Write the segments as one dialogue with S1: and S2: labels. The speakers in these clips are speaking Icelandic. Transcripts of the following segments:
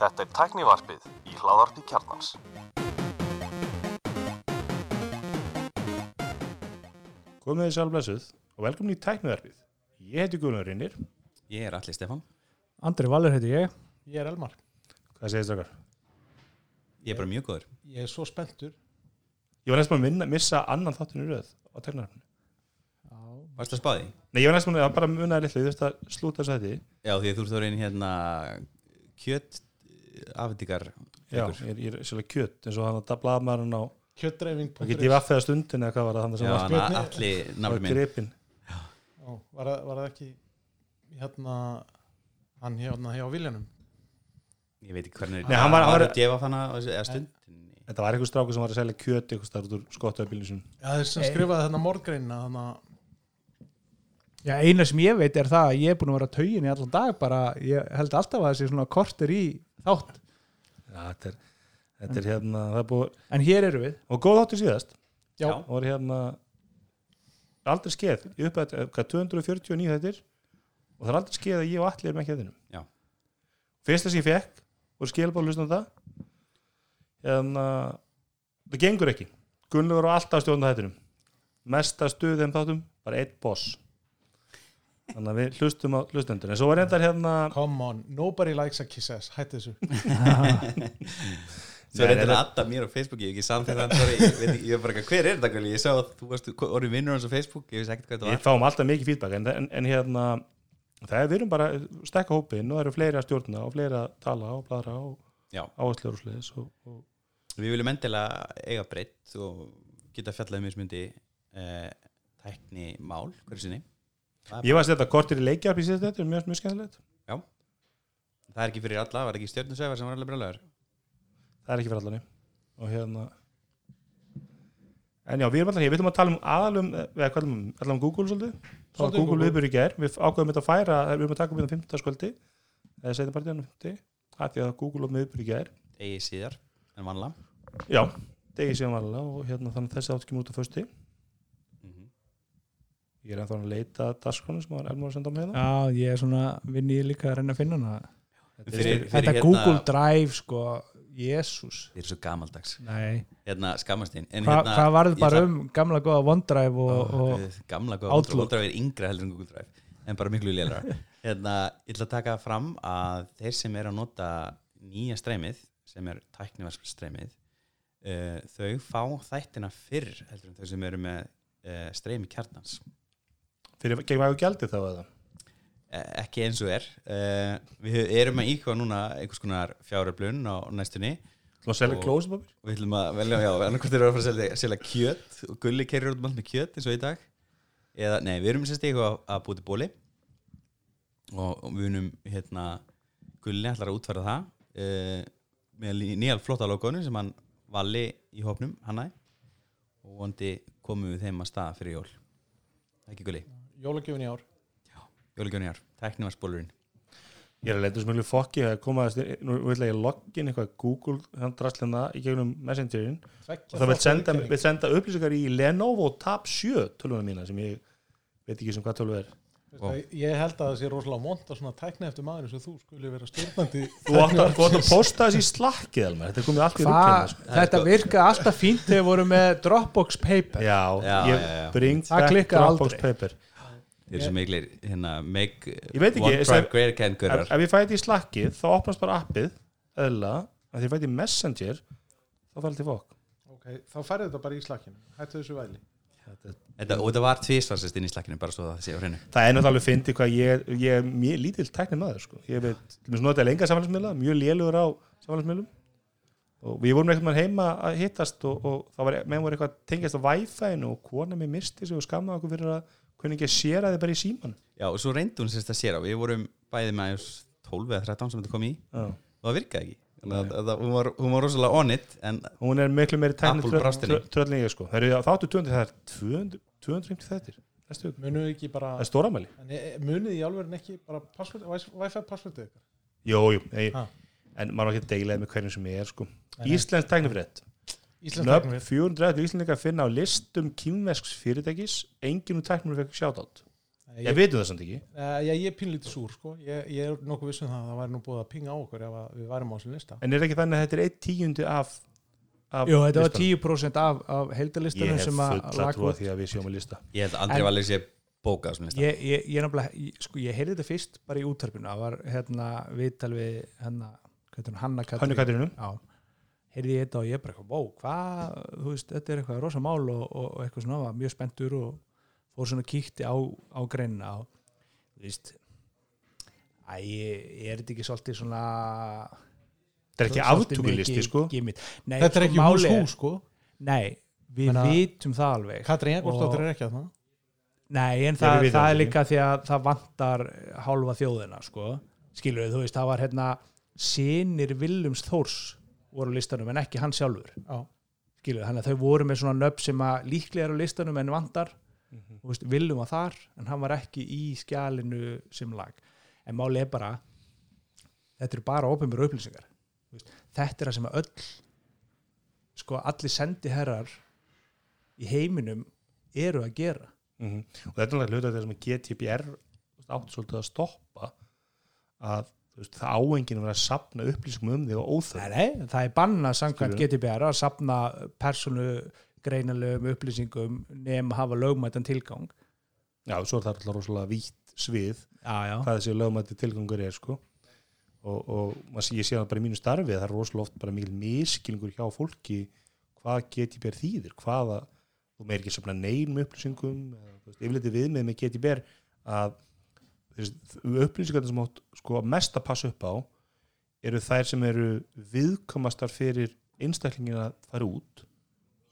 S1: Þetta er tæknivarpið í hláðarpi kjarnans.
S2: Komið þið sjálf blessuð og velkomin í tækniverfið. Ég heiti Gunnar Rinnir.
S3: Ég er Alli Stefán
S4: Andri Valur heiti ég
S5: Ég er Elmar.
S2: Hvað segist okkar?
S3: Ég er bara mjög góður
S5: Ég er svo spenntur.
S2: Ég var næst búin að minna, missa annan þáttinu röð á tækniverfinu.
S3: Varst það spáði?
S2: Nei, ég var næst búin að bara munnaði litlu, ég þurfti að slúta þess að þetta.
S3: Já, því að þú ert þá reynir hérna kjött afhendingar
S2: Já, ég er, er svolítið kjött eins og hann að blaðmaðurinn á,
S5: Kjöttdreifing.
S2: það geti vaffið að stundin eða hvað var það, hann sem
S3: Já,
S2: var,
S3: hann
S5: Björn-
S3: Alli
S2: var
S3: nafnum minn
S2: gripin.
S5: Ó, var, það- var það ekki hérna hann hérna hjá Viljanum?
S3: Ég veit ekki hvernig
S2: Nei, hann var- hann var-
S3: að gefa þannig eða stund
S2: Þetta var eitthvað strákur sem var að selja kjöt eitthvað starf út úr skottaðabílinu sinum.
S5: Já, þess sem
S4: Nei.
S5: skrifaði þarna morgreina þannig að
S4: Já, eina sem ég veit er það að ég er búin að vera taugin í allan dag bara, ég held alltaf að þessi svona korter í þátt,
S2: Já, þetta er, þetta er hérna, það er búið,
S4: en hér eru við.
S2: Og góð þáttu síðast,
S5: já,
S2: og var hérna aldrei skeið, ég upp að hvað 249 þettir og það er aldrei skeið að ég og allir með kjöðinu
S3: Já.
S2: fyrst þess að ég fekk og skilbáð hlustna það. Hérna það gengur ekki. Gunnlaugur á alltaf stjórna þettinum mesta stuð þeim þáttum, bara eitt boss þannig að við hlustum á hlustendur en svo var reyndar hérna
S5: come on, nobody likes a kiss ass, hætti þessu.
S3: Svo er að adda mér á Facebook Ég hef ekki sorry, Ég ég er bara ekki, hver er þetta Gulli? Ég sá að þú varst orðin vinnur hans á Facebook Ég veist ekkert hvað þetta
S2: við
S3: var
S2: fáum alltaf mikið feedback en, en, en hérna það er við erum bara stekka hópin og það eru fleiri að stjórna og fleiri að tala og bladra og
S3: Já.
S2: áherslur og sliðis og, og
S3: Við viljum endilega eiga breytt og geta fjallað um mismundi eh, tækni mál hverju sinni Það er,
S2: Ég var að setja kortir í leikjarp í síðast þetta, mjög, mjög skemmtilegt.
S3: það er ekki fyrir alla, var ekki stjórnusöfar sem var alveg brjálæður
S2: Það er ekki fyrir allan. Og hérna... En já, við erum alltaf hér, við ætlum að tala um aðalum, eða hvað um, allan um Google svolítið. Það var Google viðbur í gær, við ákveðum þetta að færa, við erum að taka um þetta 15. skvöldi, eða setjum bara þetta 50, að því að Google var viðbur í gær.
S3: Egi síðar en vanlega
S2: Já, degi síðan varlega og hérna þannig að þessi átt á fösti.
S3: mm
S2: Ég er ennþá að leita að daskonum sem var Elmar að senda á mig hérna.
S4: Já, ég er svona, vinn ég líka að reyna að finna hana.
S2: Þetta
S3: Fyrir-
S2: er-
S4: Þetta
S3: hérna-
S4: Google Drive, sko Jésús
S3: Þið er svo gamaldags.
S4: Nei,
S3: Hérna skammastinn En
S4: Hva,
S3: hérna,
S4: hvað varð
S3: ég
S4: bara
S3: ætla-
S4: um gamla góða OneDrive og, og
S3: Guð, Gamla góða
S4: Outlook.
S3: OneDrive er yngra heldur en Google Drive En bara miklu lélara Hérna, ég ætla að taka fram að þeir sem er að nota nýja streymið sem er tæknivarspstreymið uh, þau fá þættina fyrr heldur en þau sem eru með uh, streymi kjarnans
S2: Fyrir, gegn gjaldið þá eða?
S3: Eh, ekki eins og er. Uh, við erum að íkva núna einhvers konar fjáröflun á næstunni.
S2: Þú að selja
S3: og við ætlum að velja, já, annarkvæmt erum við að selja, selja kjöt. Og gulli kerir út um með kjöt eins og í dag. Eða, nei, við erum sérst eitthvað að, búti bóli og, við unum hérna, gulli ætlar að útfæra það uh, með lí- nýja flotta logoinu sem hann vali í hópnum, hann og vondi komum við þeim að staða fyrir jól. Ekki gulli,
S5: Jólagjöfin í ár.
S3: jólugjóni ár tæknivarsbólurinn
S2: Ég er að leita sem mjög fokki að koma að, nú vil ég login eitthvað Google hann drastlina í gegnum Messengerin og það vil senda, senda upplýsingar í Lenovo Tab 7 tölvuna mína sem ég veit ekki sem hvað tölvu er
S5: Ég held að það sé rosalega vond að svona tækna eftir maður eins og þú skulle vera stjórnandi.
S2: Þú átt að, posta þessi slakkið Elmar, þetta komið allt í rúkina sko.
S4: þetta virkaði alltaf fínt þegar við vorum með Dropbox Paper
S2: Já,
S3: Já,
S2: ég
S3: já, já.
S2: bring
S4: Það
S2: back Dropbox
S4: aldrei.
S2: paper
S3: þeir eru svo miklir hérna, make
S2: Ég veit ekki,
S3: OneDrive
S2: sem-
S3: great again
S2: Ef,
S3: gurrar
S2: ef ég fæti í slakkið þá opnast bara appið að því ég fæti í Messenger þá fæði til fokk
S5: Ok, þá færði þetta bara í slakkinu. Hættu þessu væli.
S3: Þetta, og þetta var tvísvarsist inn í slakkinu bara svo það sé á hreinu
S2: Það er náttúrulega að fyndi hvað ég, ég er mjög lítill tæknir maður sko. ég veit, til dæmis notaði lenga samfélagsmiðla mjög lélugur á samfélagsmiðlum og við vorum eitthvað heima að hittast og, og það var, meðan voru eitthvað tengjast á Wi-Fi og kona mér misti sig og skammaði okkur fyrir að hvernig ekki að séra þið bara í síman
S3: Já, og svo reyndi hún sérst að sér á Við vorum bæði með aðeins 12 eða 13 sem þetta kom í
S2: Já.
S3: og það virkaði ekki Þannig að, að, að, hún, var, hún var rosalega on it en
S2: hún er miklu meiri tæknir ég sko. það eru þáttu 200, það er 200, 250 þettir.
S5: Munið ekki bara,
S2: það er stóramæli
S5: en e- munið í alveg ekki bara password, Wi-Fi passwordið ykkar.
S2: jú, jú, ég,
S5: Ha.
S2: en maður á ekki að deila með hverjum sem ég er sko. Íslensk tæknifrétt
S5: Íslensk
S2: Nöfn
S5: tæknifrétt.
S2: 430 íslendinga að finna á listum kýmvesks fyrirtækis. Enginn úr tæknum fekk sjátátt
S5: Ég,
S2: Ég veitum það samt ekki.
S5: Uh, ég, ég er pínlítið súr sko. ég, ég er nokkuð vissum það að það væri nú búið að pinga á okkur ef að við værum á þessu lista.
S2: En er ekki þannig að þetta er eitt tíundi af, af
S4: Jú, þetta var
S2: listanum?
S4: 10% af, af
S2: Ég
S4: heildalistanum
S2: hef
S4: sem að
S2: fulla
S4: lag
S2: trúa
S4: út.
S2: því að við sjáum að lista.
S3: Ég held að Andri
S4: En-
S3: Valur sé bókað sem lista.
S4: ég, ég, ég, nefnilega, ég, sko, ég heyrði þetta fyrst bara í úttarpinu það var hérna viðtal við hérna, Hanna Já, heyrði ég þetta og ég bara eitthvað, wow, hvað, þú veist, þetta er eitthvað rosa mál og, og, og eitthvað svona, var mjög spenntur og fór svona kíkti á, á greinina og, þú veist Æ, ég er þetta ekki svolítið svona
S2: Þetta er ekki aftökulisti sko?
S4: Nei,
S5: þetta er
S4: sko,
S5: ekki hús hús sko.
S4: Nei, við
S5: Menna-
S4: vitum það alveg
S5: Katrín
S4: Og-
S5: er ekki að það
S4: Nei, en það, það
S2: það
S4: er líka því að það vantar hálfa þjóðina, sko. Skilur við, þú veist, það var hérna sinir Willums Þórs voru á listanum en ekki hann sjálfur. Við, þannig að þau voru með svona nöfn sem að líklega er á listanum en vantar. Þú veist, Willum var þar en hann var ekki í skjalinu sem lag. En máli er bara þetta eru bara ópenbjör upplýsingar. Þetta er það sem að öll sko allir sendiherrar í heiminum eru að gera.
S2: Mhm. og þetta er náttúrulega hluta þess að GTPR átt svolítið að stoppa að veist, það áenginn að vera að sapna upplýsingum um þig og óþörf.
S4: Nei, það er bannað samkvæmt? GDPR að sapna persónu greinalegum upplýsingum nefn að hafa lögmættan tilgang.
S2: Já, svo er það alltaf rosalega vítt svið
S4: Já, já,
S2: hvað þessi lögmætti tilgangur er sko. Og, og ég sé það bara í mínu starfi að það er rosalega oft bara mikil miskilningur hjá fólki hvað GTPR þýðir hvaða, þú meir ekki safna neinum upplýsingum eða, veist, yfirleiti viðmið með GTPR að upplýsingar sem átt sko mest að passa upp á eru þær sem eru viðkomastar fyrir einstaklingin að fara út.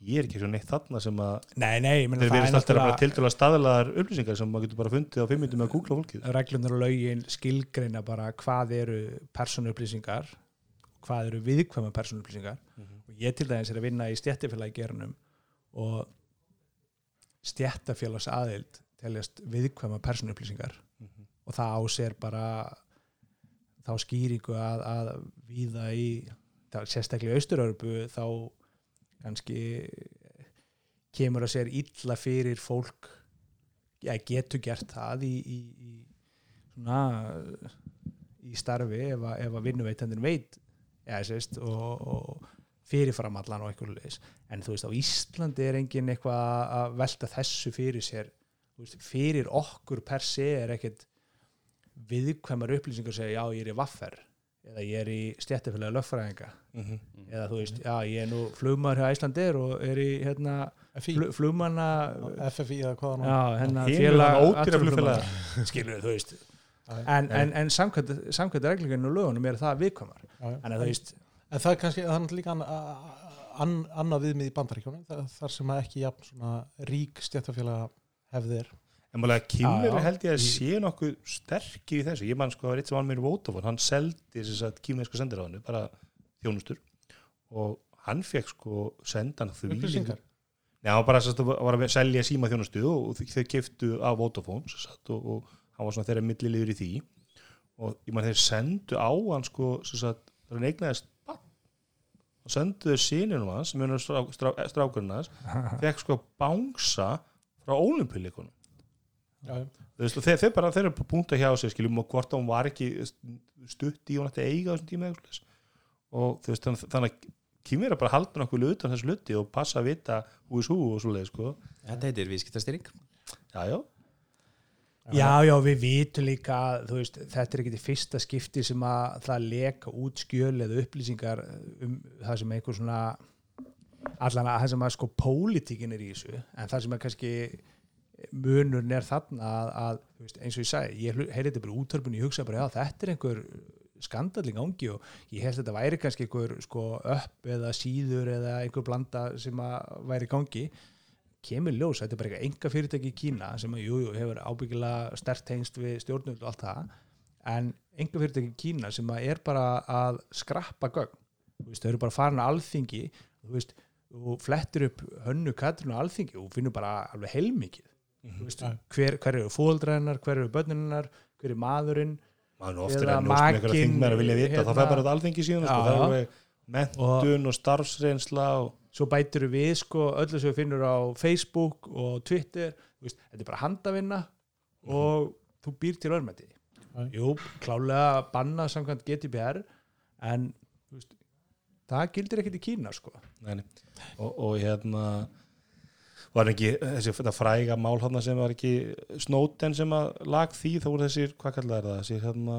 S2: Ég er ekki svo neitt þarna sem að
S4: nei, nei
S2: þeir
S4: það er
S2: verðist alltaf bara tiltöla staðalaðar upplýsingar sem maður getur bara fundið á fimm minnum með að googla fólkið.
S4: Reglunar og lögin skilgreina bara hvað eru persónu upplýsingar hvað eru viðkvæma persónu upplýsingar og ég til dæmis er að vinna í stjættifélagi gerunum og stjættafélags aðild teljast viðkvæma persónu upplýsingar og það á sér bara þá skýringu að, að viða í sérstaklega Austurörbu þá kannski kemur að sér illa fyrir fólk ja, getur gert það í, í, í svona í starfi ef að, að vinnuveitandinn veit ja, sést, og, og fyrirfram allan og einhverju leis en þú veist á Íslandi er engin eitthvað að velta þessu fyrir sér. Veist, fyrir okkur per se er ekkert viðkvæmar upplýsingar segja já ég er í vaffer eða ég er í stjættafélagi lögfræðinga.
S2: Mhm.
S4: eða þú veist, já ég er nú flugmaður hjá Íslandir og er í hérna
S5: FI,
S4: flu, flugmanna
S5: FFI eða hvað
S4: já, hérna félag skilur þú veist. En, en, en samkvæmt, samkvæmt reglinginu og lögunum er það viðkvæmar.
S5: Já,
S4: en að þú veist,
S5: En það er kannski, það er náttúrulega líka an, an, annað viðmið í bandaríkjónum, það, þar sem að ekki jafn svona rík stjættafélaga hefðir.
S2: En Kimmer
S4: Já, já.
S2: held ég að sé nokkuð sterkir í þessu. Ég man sko að það var eitt sem var mér í Vodafone, hann seldi þess að kímversku sendiráðinu, bara þjónustur og hann fekk sko sendan því. Já, hann var bara að var að selja síma þjónustu og þau- keftu Vodafone sérst, og, og hann var svona þeirra milliliður í því og ég man þeir sendu á hann sko, sérst, þegar hann eignaðist og sendu þau sínunum hans er strá, strá, strákurinn hans fekk sko bánsa frá þú veist, þeir, þeir bara, þeir eru bara punkta hjá sig skiljum og hvort hún var ekki stutt í hún ætti að eiga þessum tíma og veist, þannig, þannig að kýmur er bara haldun okkur utan þessu luti og passa að vita hú is hú og svoleið sko.
S3: Þetta heitir viðskiptastýring.
S2: Já, já,
S4: já, já, við vitum líka að, veist, þetta er ekki til fyrsta skipti sem að það leka út skjöl eða upplýsingar um það sem einhver svona allan að það sem að sko pólitíkin er í þessu en það sem er kannski munurinn er þarna að, að veist, eins og ég sagði, ég heyrði þetta bara útörpunni ég hugsa bara, já, þetta er einhver skandall í gangi og ég held að þetta væri kannski einhver sko upp eða síður eða einhver blanda sem að væri gangi. Kemur ljós, þetta er bara enga fyrirtæki í Kína sem að, jú, jú, hefur ábyggilega stert tengst við stjórnvöld og allt það en enga fyrirtæki í Kína sem að er bara að skrappa gögn. Veist, þau eru bara farin að alþingi veist, og flettir upp hönnu katrinu á alþingi og finnur bara alveg heilmikið þú veist,
S5: Já.
S4: hver, hver eru fóldræðinar, hver eru börnunar hver er maðurinn?
S2: Er
S4: Eða
S2: að njóst með einhverja
S4: makinn,
S2: þingmenn að vilja vita.
S4: Hérna-
S2: þá fer bara þetta alþingi síðan sko. Er mentun og starfsreynsla og
S4: svo bætir við sko öllu sem við finnur á Facebook og Twitter. Þú veist, þetta er bara handavinna og þú býr til örmætti jú, klálega banna samkvæmt GDPR en þú veist, það gildir ekkert í Kína sko.
S2: Nei, nei. Og, og hérna var ekki þessi þetta fræga mál hann sem var ekki Snowden sem að lag því? Þá voru þessir, hvað kallar það? Þessir hérna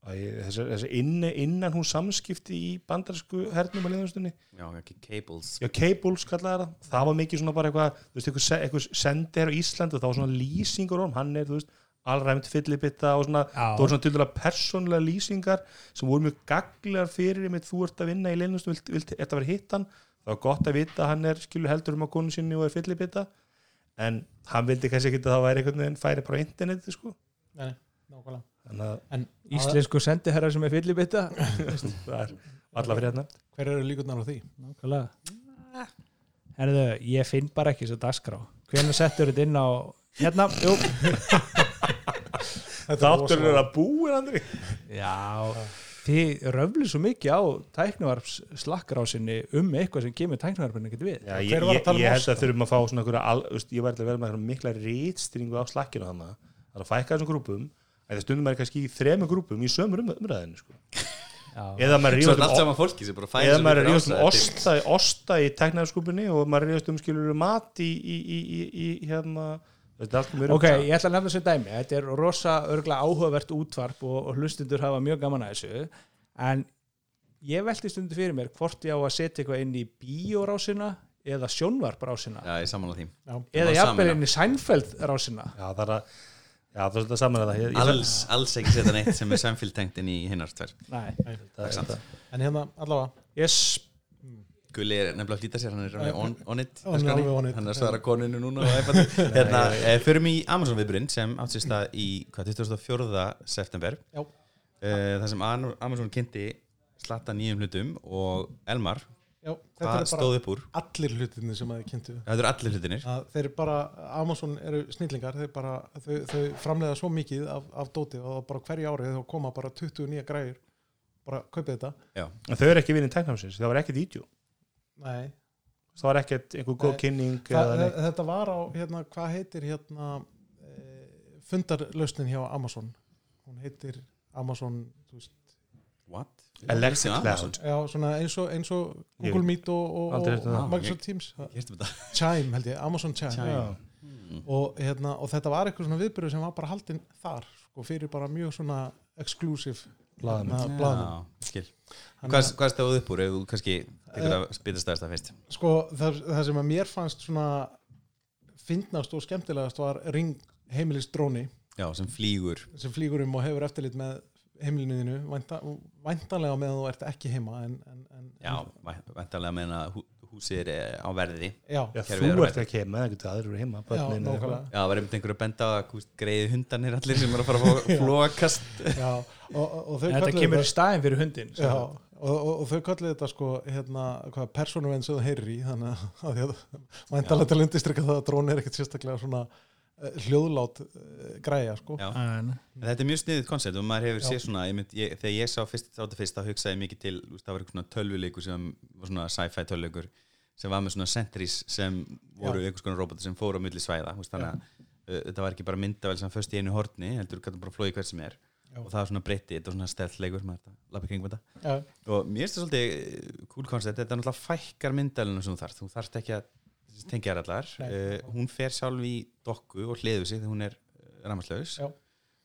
S2: Æ, þessi, þessi inn, innan hún samskipti í bandarsku hernum að liðanstunni
S3: Já, ekki cables.
S2: Já, cables kallaði það. Það var mikið svona bara eitthvað þú veist, eitthvað, eitthvað sendir á Ísland og það var svona lýsingur um, hann er, þú veist, allræmt fyllibitta og svona,
S4: Já.
S2: það voru svona til dæla persónlega lýsingar sem voru mjög gaglegar fyrir einmitt, þú ert að vinna í vilt að vera hittan það var gott að vita að hann er skilur heldur um á konu sinni og er fyllibitta en hann vildi kannski ekki að það væri einhvern veginn færi bara á interneti sko.
S5: Nei, nákvæmlega.
S2: Þannig að
S5: En
S4: Íslensku sendiherra sem er fyllibitta
S2: það er alla fyrir hérna.
S5: Hver eru líkurnar á því?
S4: Nákvæmlega. Herðu, ég finn bara ekki þessu dagskrá. Hvernig settur þetta inn á Hérna, jú.
S5: Er
S2: þáttur
S5: rosalega-
S2: er að búin Andri.
S4: Já, þið röflu svo mikið á tæknivarps slakkarásinni um eitthvað sem kemur tæknivarpinu ekkert við.
S2: Já, ég,
S5: að
S2: ég,
S5: tala um
S2: ég held að þurfum að fá svona al, veist, ég var alltaf vel með mikla rítstýringu á slakkinu hann það er að fækka þessum grúpum að það stundum er kannski í þremu grúpum í sömur um, umræðinu sko.
S4: Já,
S2: eða maður er ríðast um, um osta, osta í teknæðarskúpunni og maður er ríðast um skilur mat í, í, í, í, í hérna mjög
S4: Ok, ég ætla að nefna þessu dæmi. Þetta er rosa örgla áhugavert útvarp og, og hlustundur hafa mjög gaman að þessu. En ég velti stundu fyrir mér hvort ég á að setja eitthvað inn í bíórásina eða sjónvarprásina
S3: Já, ég samanlega því.
S5: Já.
S4: eða
S3: sameina.
S4: inn í Seinfeld rásina
S2: já það er að já það er svolítið að það. Ég, ég,
S3: Alls, alls ekki setja neitt sem er samféltengt inn í hinnar tvær.
S4: Nei,
S2: það er
S3: sant.
S5: En hérna allavega.
S4: Yes
S3: Gulli er nefnilega að flýta sér, hann er on, on it
S5: Hann er
S3: að svara koninu núna á iPad. Hérna, eh, förum í Amazon viðburinn sem átt sér stað í hvað, 24. september.
S5: Já.
S3: Eh, þar sem Amazon kynnti slatta nýjum hlutum og Elmar,
S5: Já, þetta
S3: hvað stóð upp úr?
S5: allir hlutinni sem að þið kynntu
S3: Það eru allir hlutinir
S5: að þeir bara, Amazon eru snillingar þeir bara, þau, þau framleiða svo mikið af, af dóti og bara hverju árið þá koma bara 20 nýja græður bara kaupið þetta.
S2: En þau eru ekki vinnin teknæðarsins það var ekkert vídeo
S5: Nei,
S2: það var ekkert einhver góð kynning
S5: Þa,
S2: eða neitt
S5: þetta var á, hérna, hvað heitir hérna e, fundarlausnin hjá Amazon hún heitir Amazon veist,
S3: What?
S2: Alexa. Cloud.
S5: já, svona eins og, eins og
S2: Ég-
S5: Google Meet og, og, og,
S2: það.
S5: Microsoft Teams
S3: Ég um þetta
S5: Chime held ég, Amazon Chime,
S3: Chime.
S2: Já.
S5: Og, hérna, og þetta var eitthvað svona viðbyrju sem var bara haldinn þar sko, fyrir bara mjög svona exclusive
S2: Blaðamenn.
S3: Hvað,
S5: að-
S3: hvað stóð upp úr? Ef þú kannski tekur að spita stærsta fyrst.
S5: Sko það, það sem að mér fannst svona fyndnast og skemmtilegast var ring heimilistróni
S3: Já, sem flýgur.
S5: Sem flýgur um og hefur eftirlit með heimilinuðinu vænta, væntanlega meðan þú ert ekki heima en, en, en,
S3: Já, væntalega meina hú, húsið er eh, á verði.
S5: Já,
S2: Já, þú
S3: er
S2: ert ekki heima, það getur aðrir eru heima
S5: já, nákvæmlega.
S3: Já, það var einmitt einhver að benda á að greiði hundanir allir sem er að fara að fá flókast
S5: já, og, og, og þau
S4: Þetta
S5: kölluðu
S4: kemur í staðin fyrir hundin
S5: já, og, og, og þau kallið þetta sko hérna, hvað persónuvenn sem það heyrir í þannig að, að því að væntanlega til að undistrykka það að drón er ekkert sérstaklega svona hljóðlát uh, græja sko.
S4: En,
S3: þetta er mjög sniðið koncept og maður hefur séð svona ég mynd, ég, þegar ég sá fyrst, þáttu fyrst þá hugsaði ég mikið til það var eitthvað svona tölvuleikur sem var svona sci-fi tölvuleikur sem var með svona sentries sem voru einhvers konar robotar sem fóru á milli svæða veist, þannig að uh, þetta var ekki bara myndavel sem föst í einu horni heldur gætu bara flóið hvert sem er.
S5: Já.
S3: og það var svona breytti, þetta var svona þetta.
S5: Já,
S3: og mér finnst það svolítið eh, cool concept þetta er náttúrulega fækkar myndalunum sem þú þarft. Þú þarft ekki að tengja þær allar
S5: Nei.
S3: uh, hún fer sjálf í dokku og hliðu sig þegar hún er rammarslaus
S5: Já.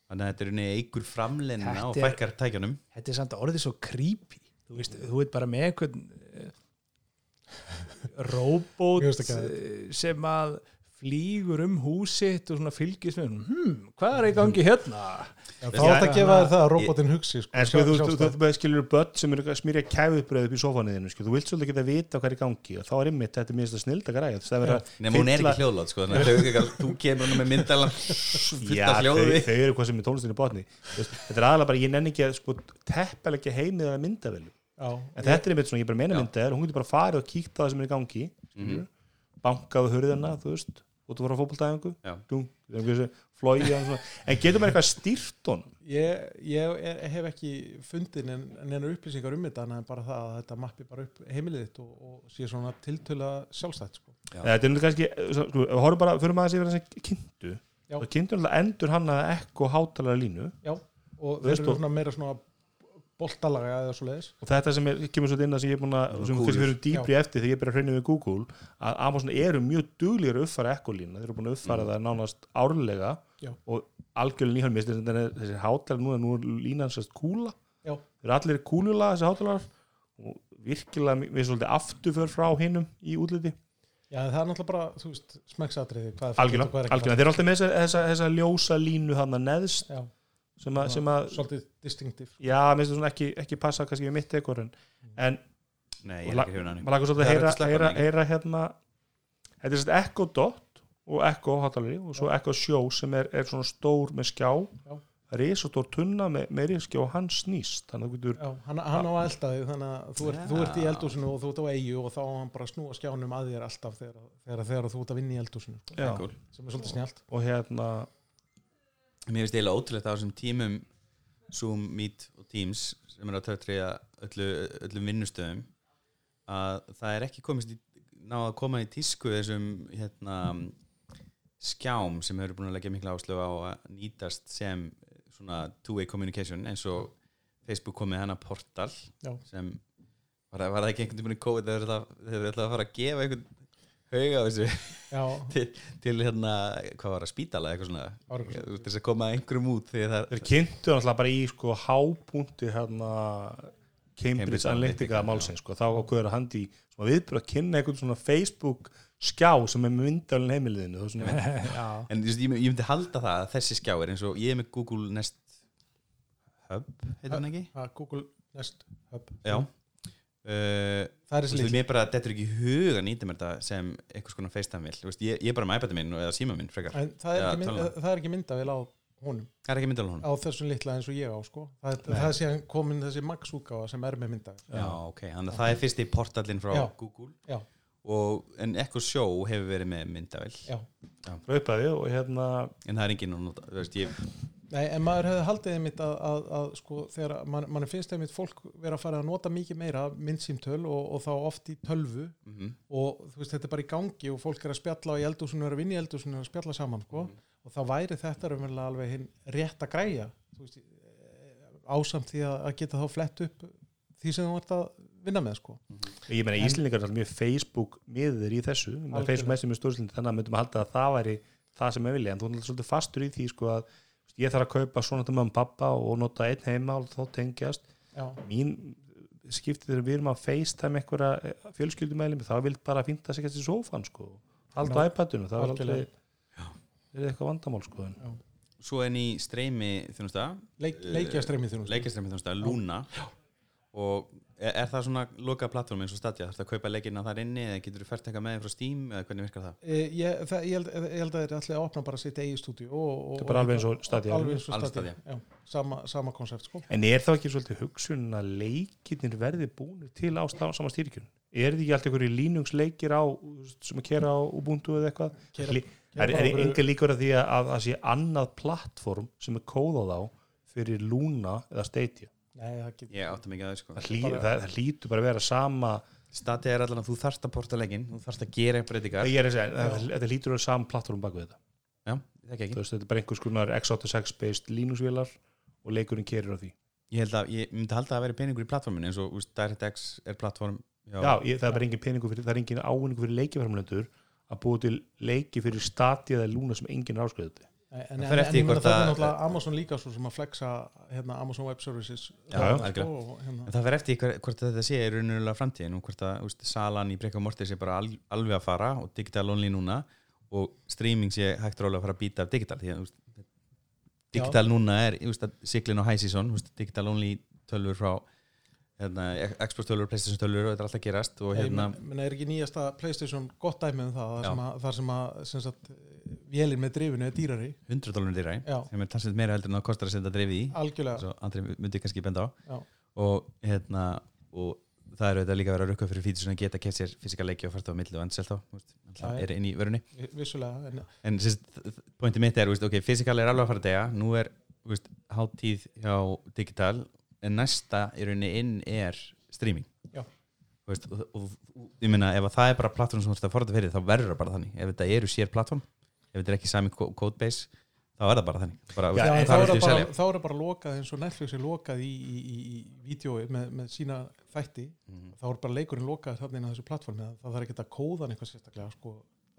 S3: þannig að þetta er unni eigur framlenna og
S4: er-
S3: fækkar tækjanum
S4: þetta er samt orðið svo creepy. Þú veist, þú veit bara með einhvern eh, robot eh, sem að flýgur um húsitt og svona fylgist með hmm, hvað er í gangi hérna?
S5: Já, þá er þetta að gefa þér það að robotin hugsi sko,
S2: En sko, þú, þú, þú, þú skilur börn sem eru að smýrja kæfuðbröð upp í sofanuðinu, sko, þú vilt svolítið ekki að vita hvað er í gangi og þá er ymmit þetta minnst að snilda græða er að
S3: nema hún er ekki hljóðlátt sko, að að þú kemur hún með myndalan
S2: Já, þau, eru hvað sem er tónlistinni botni. Þetta er aðalega bara, ég nenni ekki að sko, teppel ekki heimið að myndavelu
S5: já,
S2: en þetta er einmitt svona, ég bara meina
S3: Já.
S2: myndavel hún getur bara farið og kíkt á það sem er í gangi
S3: Mhm.
S2: bankað hurðina, þú veist út að fara á fótboltæðingu
S3: Já.
S2: flói en getur maður eitthvað stýrt honum
S5: ég, ég er, hef ekki fundið en, en upplýsingar um þetta en bara það að þetta mappi bara upp heimilið þitt og, og sé svona tiltöla sjálfstætt sko.
S3: Já.
S2: þetta er náttúrulega kannski, sko, við horfum bara fyrir maður að sé verið þessi kynntu
S5: Já.
S2: alltaf endur hann að ekko hátalara línu
S5: og þeir eru svona meira svona boltalaga eða svo leiðis
S2: og þetta sem er, kemur svo inn að sem ég er búin að sem kannski fyrir dýpri eftir þegar ég byrja að hreinu við Google að Amazon eru mjög duglir að uppfæra ekko lína þeir eru búin að uppfæra
S3: Mm.
S2: það nánast árlega
S5: Já.
S2: og algjörlega nýjum mist þessi hátalara núna, nú er línan sérst kúla
S5: Já.
S2: þeir eru allir kúlula þessi hátalarar og virkilega við svolítið afturför frá hinnum í útliti
S5: Já, það er náttúrulega bara, þú veist, smekksatriði er
S2: algjörlega,
S5: er
S2: algjörlega. þeir eru alltaf með þessa, þessa, þessa ljósa línu hann að neðst
S5: fallegt.
S2: Sem að, sem að
S5: svolítið distinktiv
S2: já, minnst það svona ekki, ekki passa kannski við mitt ekkur en, en
S3: er að
S2: maður lagur svolítið að
S3: Það
S2: heyra,
S3: að
S2: heyra,
S3: hann
S2: hérna þetta er svolítið Echo Dot og Echo hátalari og svo Echo Show sem er, er svona stór með skjá
S5: Já.
S2: risastór tunna með, með riskjá og hann snýst. Þannig að þú getur
S5: Já, hann, hann á að elda þig þannig að þú ert, þú ert í eldúsinu og þú ert á eigu og þá á hann bara að snúa skjánum að þér alltaf þegar, þegar, þegar þú ert að vinna í eldúsinu sko, sem er svolítið snjált
S2: og hérna
S3: Mér finnst eiginlega ótrúlegt á þessum tímum Zoom, Meet og Teams sem er að tötriða öllu, öllum vinnustöðum að það er ekki komist í, ná að koma í tísku þessum hérna, skjám sem hefur búin að leggja mikla áslöfu á að nýtast sem two-way communication eins og Facebook komið hana portal
S5: Já.
S3: sem var, það ekki einhvern tímann í COVID þegar þeir ætlaði að fara að gefa einhvern hauga þessu.
S5: Já,
S3: til, til hérna, hvað var það, spítala eitthvað svona? Til þess að koma einhverjum út þegar það
S2: þeir kynntu náttúrulega bara í sko hápunkti hérna Cambridge
S3: Cambridge
S2: Analytica málsins sko, þá ákveður að handi viðbyrð að kynna einhvern svona Facebook skjá sem er með myndalinn heimiliðinu það er svona,
S4: já,
S3: En þú veist, ég, ég myndi halda það að þessi skjá er eins og ég er með Google Nest Hub, heitir hann ekki?
S5: Google Nest Hub.
S3: Já uh,
S5: Það er lík
S3: mér bara, þetta er ekki í hug að nýta mér þetta sem vil Þú veist, ég, ég er bara með iPad minn eða síma minn frekar.
S5: En það er,
S3: Já, tölvan.
S5: það er ekki myndavél á honum.
S3: Það er ekki myndal honum.
S5: Á þessum litla eins og ég á sko. það, það er síðan komin þessi Max útgáfa sem er með myndavél
S3: Já, ok, þannig að það er fyrsti portallinn frá
S5: Já.
S3: Google.
S5: Já.
S3: og, En Echo Show hefur verið með myndavel
S5: Já.
S2: raupaði og hérna
S3: En það er enginn að nota, þú veist, ég
S5: Nei, en maður hefði haldið einmitt að, að, að sko, þegar mann man finnst einmitt fólk vera að fara að nota mikið meira myndsýmtöl og, og þá oft í tölvu
S3: mm
S5: og þú veist, þetta er bara í gangi og fólk er að spjalla í eldúsinu, er að vinna í eldúsinu og að spjalla saman, sko, og þá væri þetta raunverulega alveg hinn rétt að græja þú veist, eh, ásamt því að, geta þá flett upp því sem þú ert að vinna með, sko.
S2: Ég meina Íslandingar er alltaf mjög Facebook miður í þessu. Facebook mestum í stóðslindu þannig að myndum að halda að það væri það sem er vilja, en þú er svolítið fastur í því sko að ég þarf að kaupa svona til mömmu og pappa og nota einn heima og þá tengjast.
S5: Já,
S2: mín skiptið þegar við erum að FaceTime einhverja fjölskyldumæli þá vil bara að finna sig í sófan sko. Halda á iPadinu, það er aldrei er eitthvað vandamál sko en
S3: Svo en í streymi þjónusta.
S5: Leik, leikja streymið þjónust
S3: leikjastreymi þjónusta, Luna og er, er það svona loka plattform eins og Stadia, þarf það að kaupa leikina þar inni eða getur þú fært eitthvað með þeim frá Steam eða hvernig virkar það?
S5: Ég, ég, það, ég, held, ég held að þeir ætli að opna bara sitt eigi stúdíu og, og,
S2: Það er bara alveg eins og Stadia.
S5: alveg eins og
S3: Alveg
S5: Stadia, já, sama, sama koncept sko.
S2: En er þá ekki svolítið hugsun að leikirnir verði búinir til á sama stýrikjun? Er þið ekki allt einhverju línungsleikir á sem að kera á Ubuntu eða eitthvað? Lí-
S5: keyra
S2: Er, er enga líkur að því að það sé annað plattform sem er kóðað á fyrir Luna eða Stadia?
S5: Nei, það get,
S3: Ég átta mikið að það sko.
S2: Það, hlý,
S5: Bara-
S2: það, það lítur bara að vera sama
S3: Stadia er allan að þú þarft að porta leikin þú þarft að gera breytingar.
S2: Ég er að segja, það- þetta lítur að vera sama plattform bak við þetta.
S3: Já, það ekki.
S2: Þú veist, þetta er bara einhvers konar x86 based Linux-vélar og leikurinn kerir á því.
S3: Ég held að, ég myndi halda að vera peningur í plattforminu eins og úst, DirectX er plattform já,
S2: Já, ég, það er bara engin peningur fyrir, það er engin ávinningur fyrir leikiframlendur að búa til leiki fyrir Stadia eða Luna sem enginn er áskriðið
S5: en, en,
S3: Það
S5: en,
S3: hvort
S5: það er
S3: að-
S5: náttúrulega Amazon líka svo sem að flexa hérna, Amazon Web Services
S3: Já,
S5: sko,
S3: algjörlega.
S5: og, hérna,
S3: En það fer eftir hvort þetta sé í raunulega framtíðin og hvort að úst, salan í Brekka Mortis sé bara al, alveg að fara og digital only núna og streaming sé hægt rólega að fara að býta af digital því að úst, digital núna er úst, að siglin og high season digital only tölfur frá hérna, Xbox tölfur, Playstation tölfur og þetta er alltaf að gerast og hérna,
S5: Ég menna, er ekki nýjasta Playstation gott dæmi um það, þar
S3: Já.
S5: sem að, þar sem að sem sagt, vélinn með drifinu er dýrari.
S3: 100 dólarum dýra
S5: Já.
S3: sem er talsveit meira heldur en það kostar að setja drifið í.
S5: Algjörlega,
S3: svo Andri myndi kannski benda á.
S5: Já.
S3: og hérna og það er auðvitað líka að vera að rukka fyrir fítur sem geta kett sér fysika leiki og fært á milli og enn selt á þú veist,
S5: já.
S3: er inn í vörunni.
S5: Vissulega en,
S3: en pointi mitt er, veist, ok, fysikal er alveg að fara að dega nú er veist, hátíð hjá digital en næsta í rauninni inn er streaming. Og, og, og ég meina ef að það er bara plattform sem þú ert að forða fyrir þá verður það bara þannig. Ef þetta eru sér plattform ef þetta er ekki sami co- codebase þá er það bara þannig. Bara,
S2: Já,
S3: það er
S5: er það
S3: í
S5: bara, þá er það bara lokað eins og Netflix er lokað í, í, í, í vídjói með, með sína þætti.
S3: Mhm.
S5: þá er bara leikurinn lokað inn á þessu plattformi það þarf ekki að kóða hann eitthvað sérstaklega sko,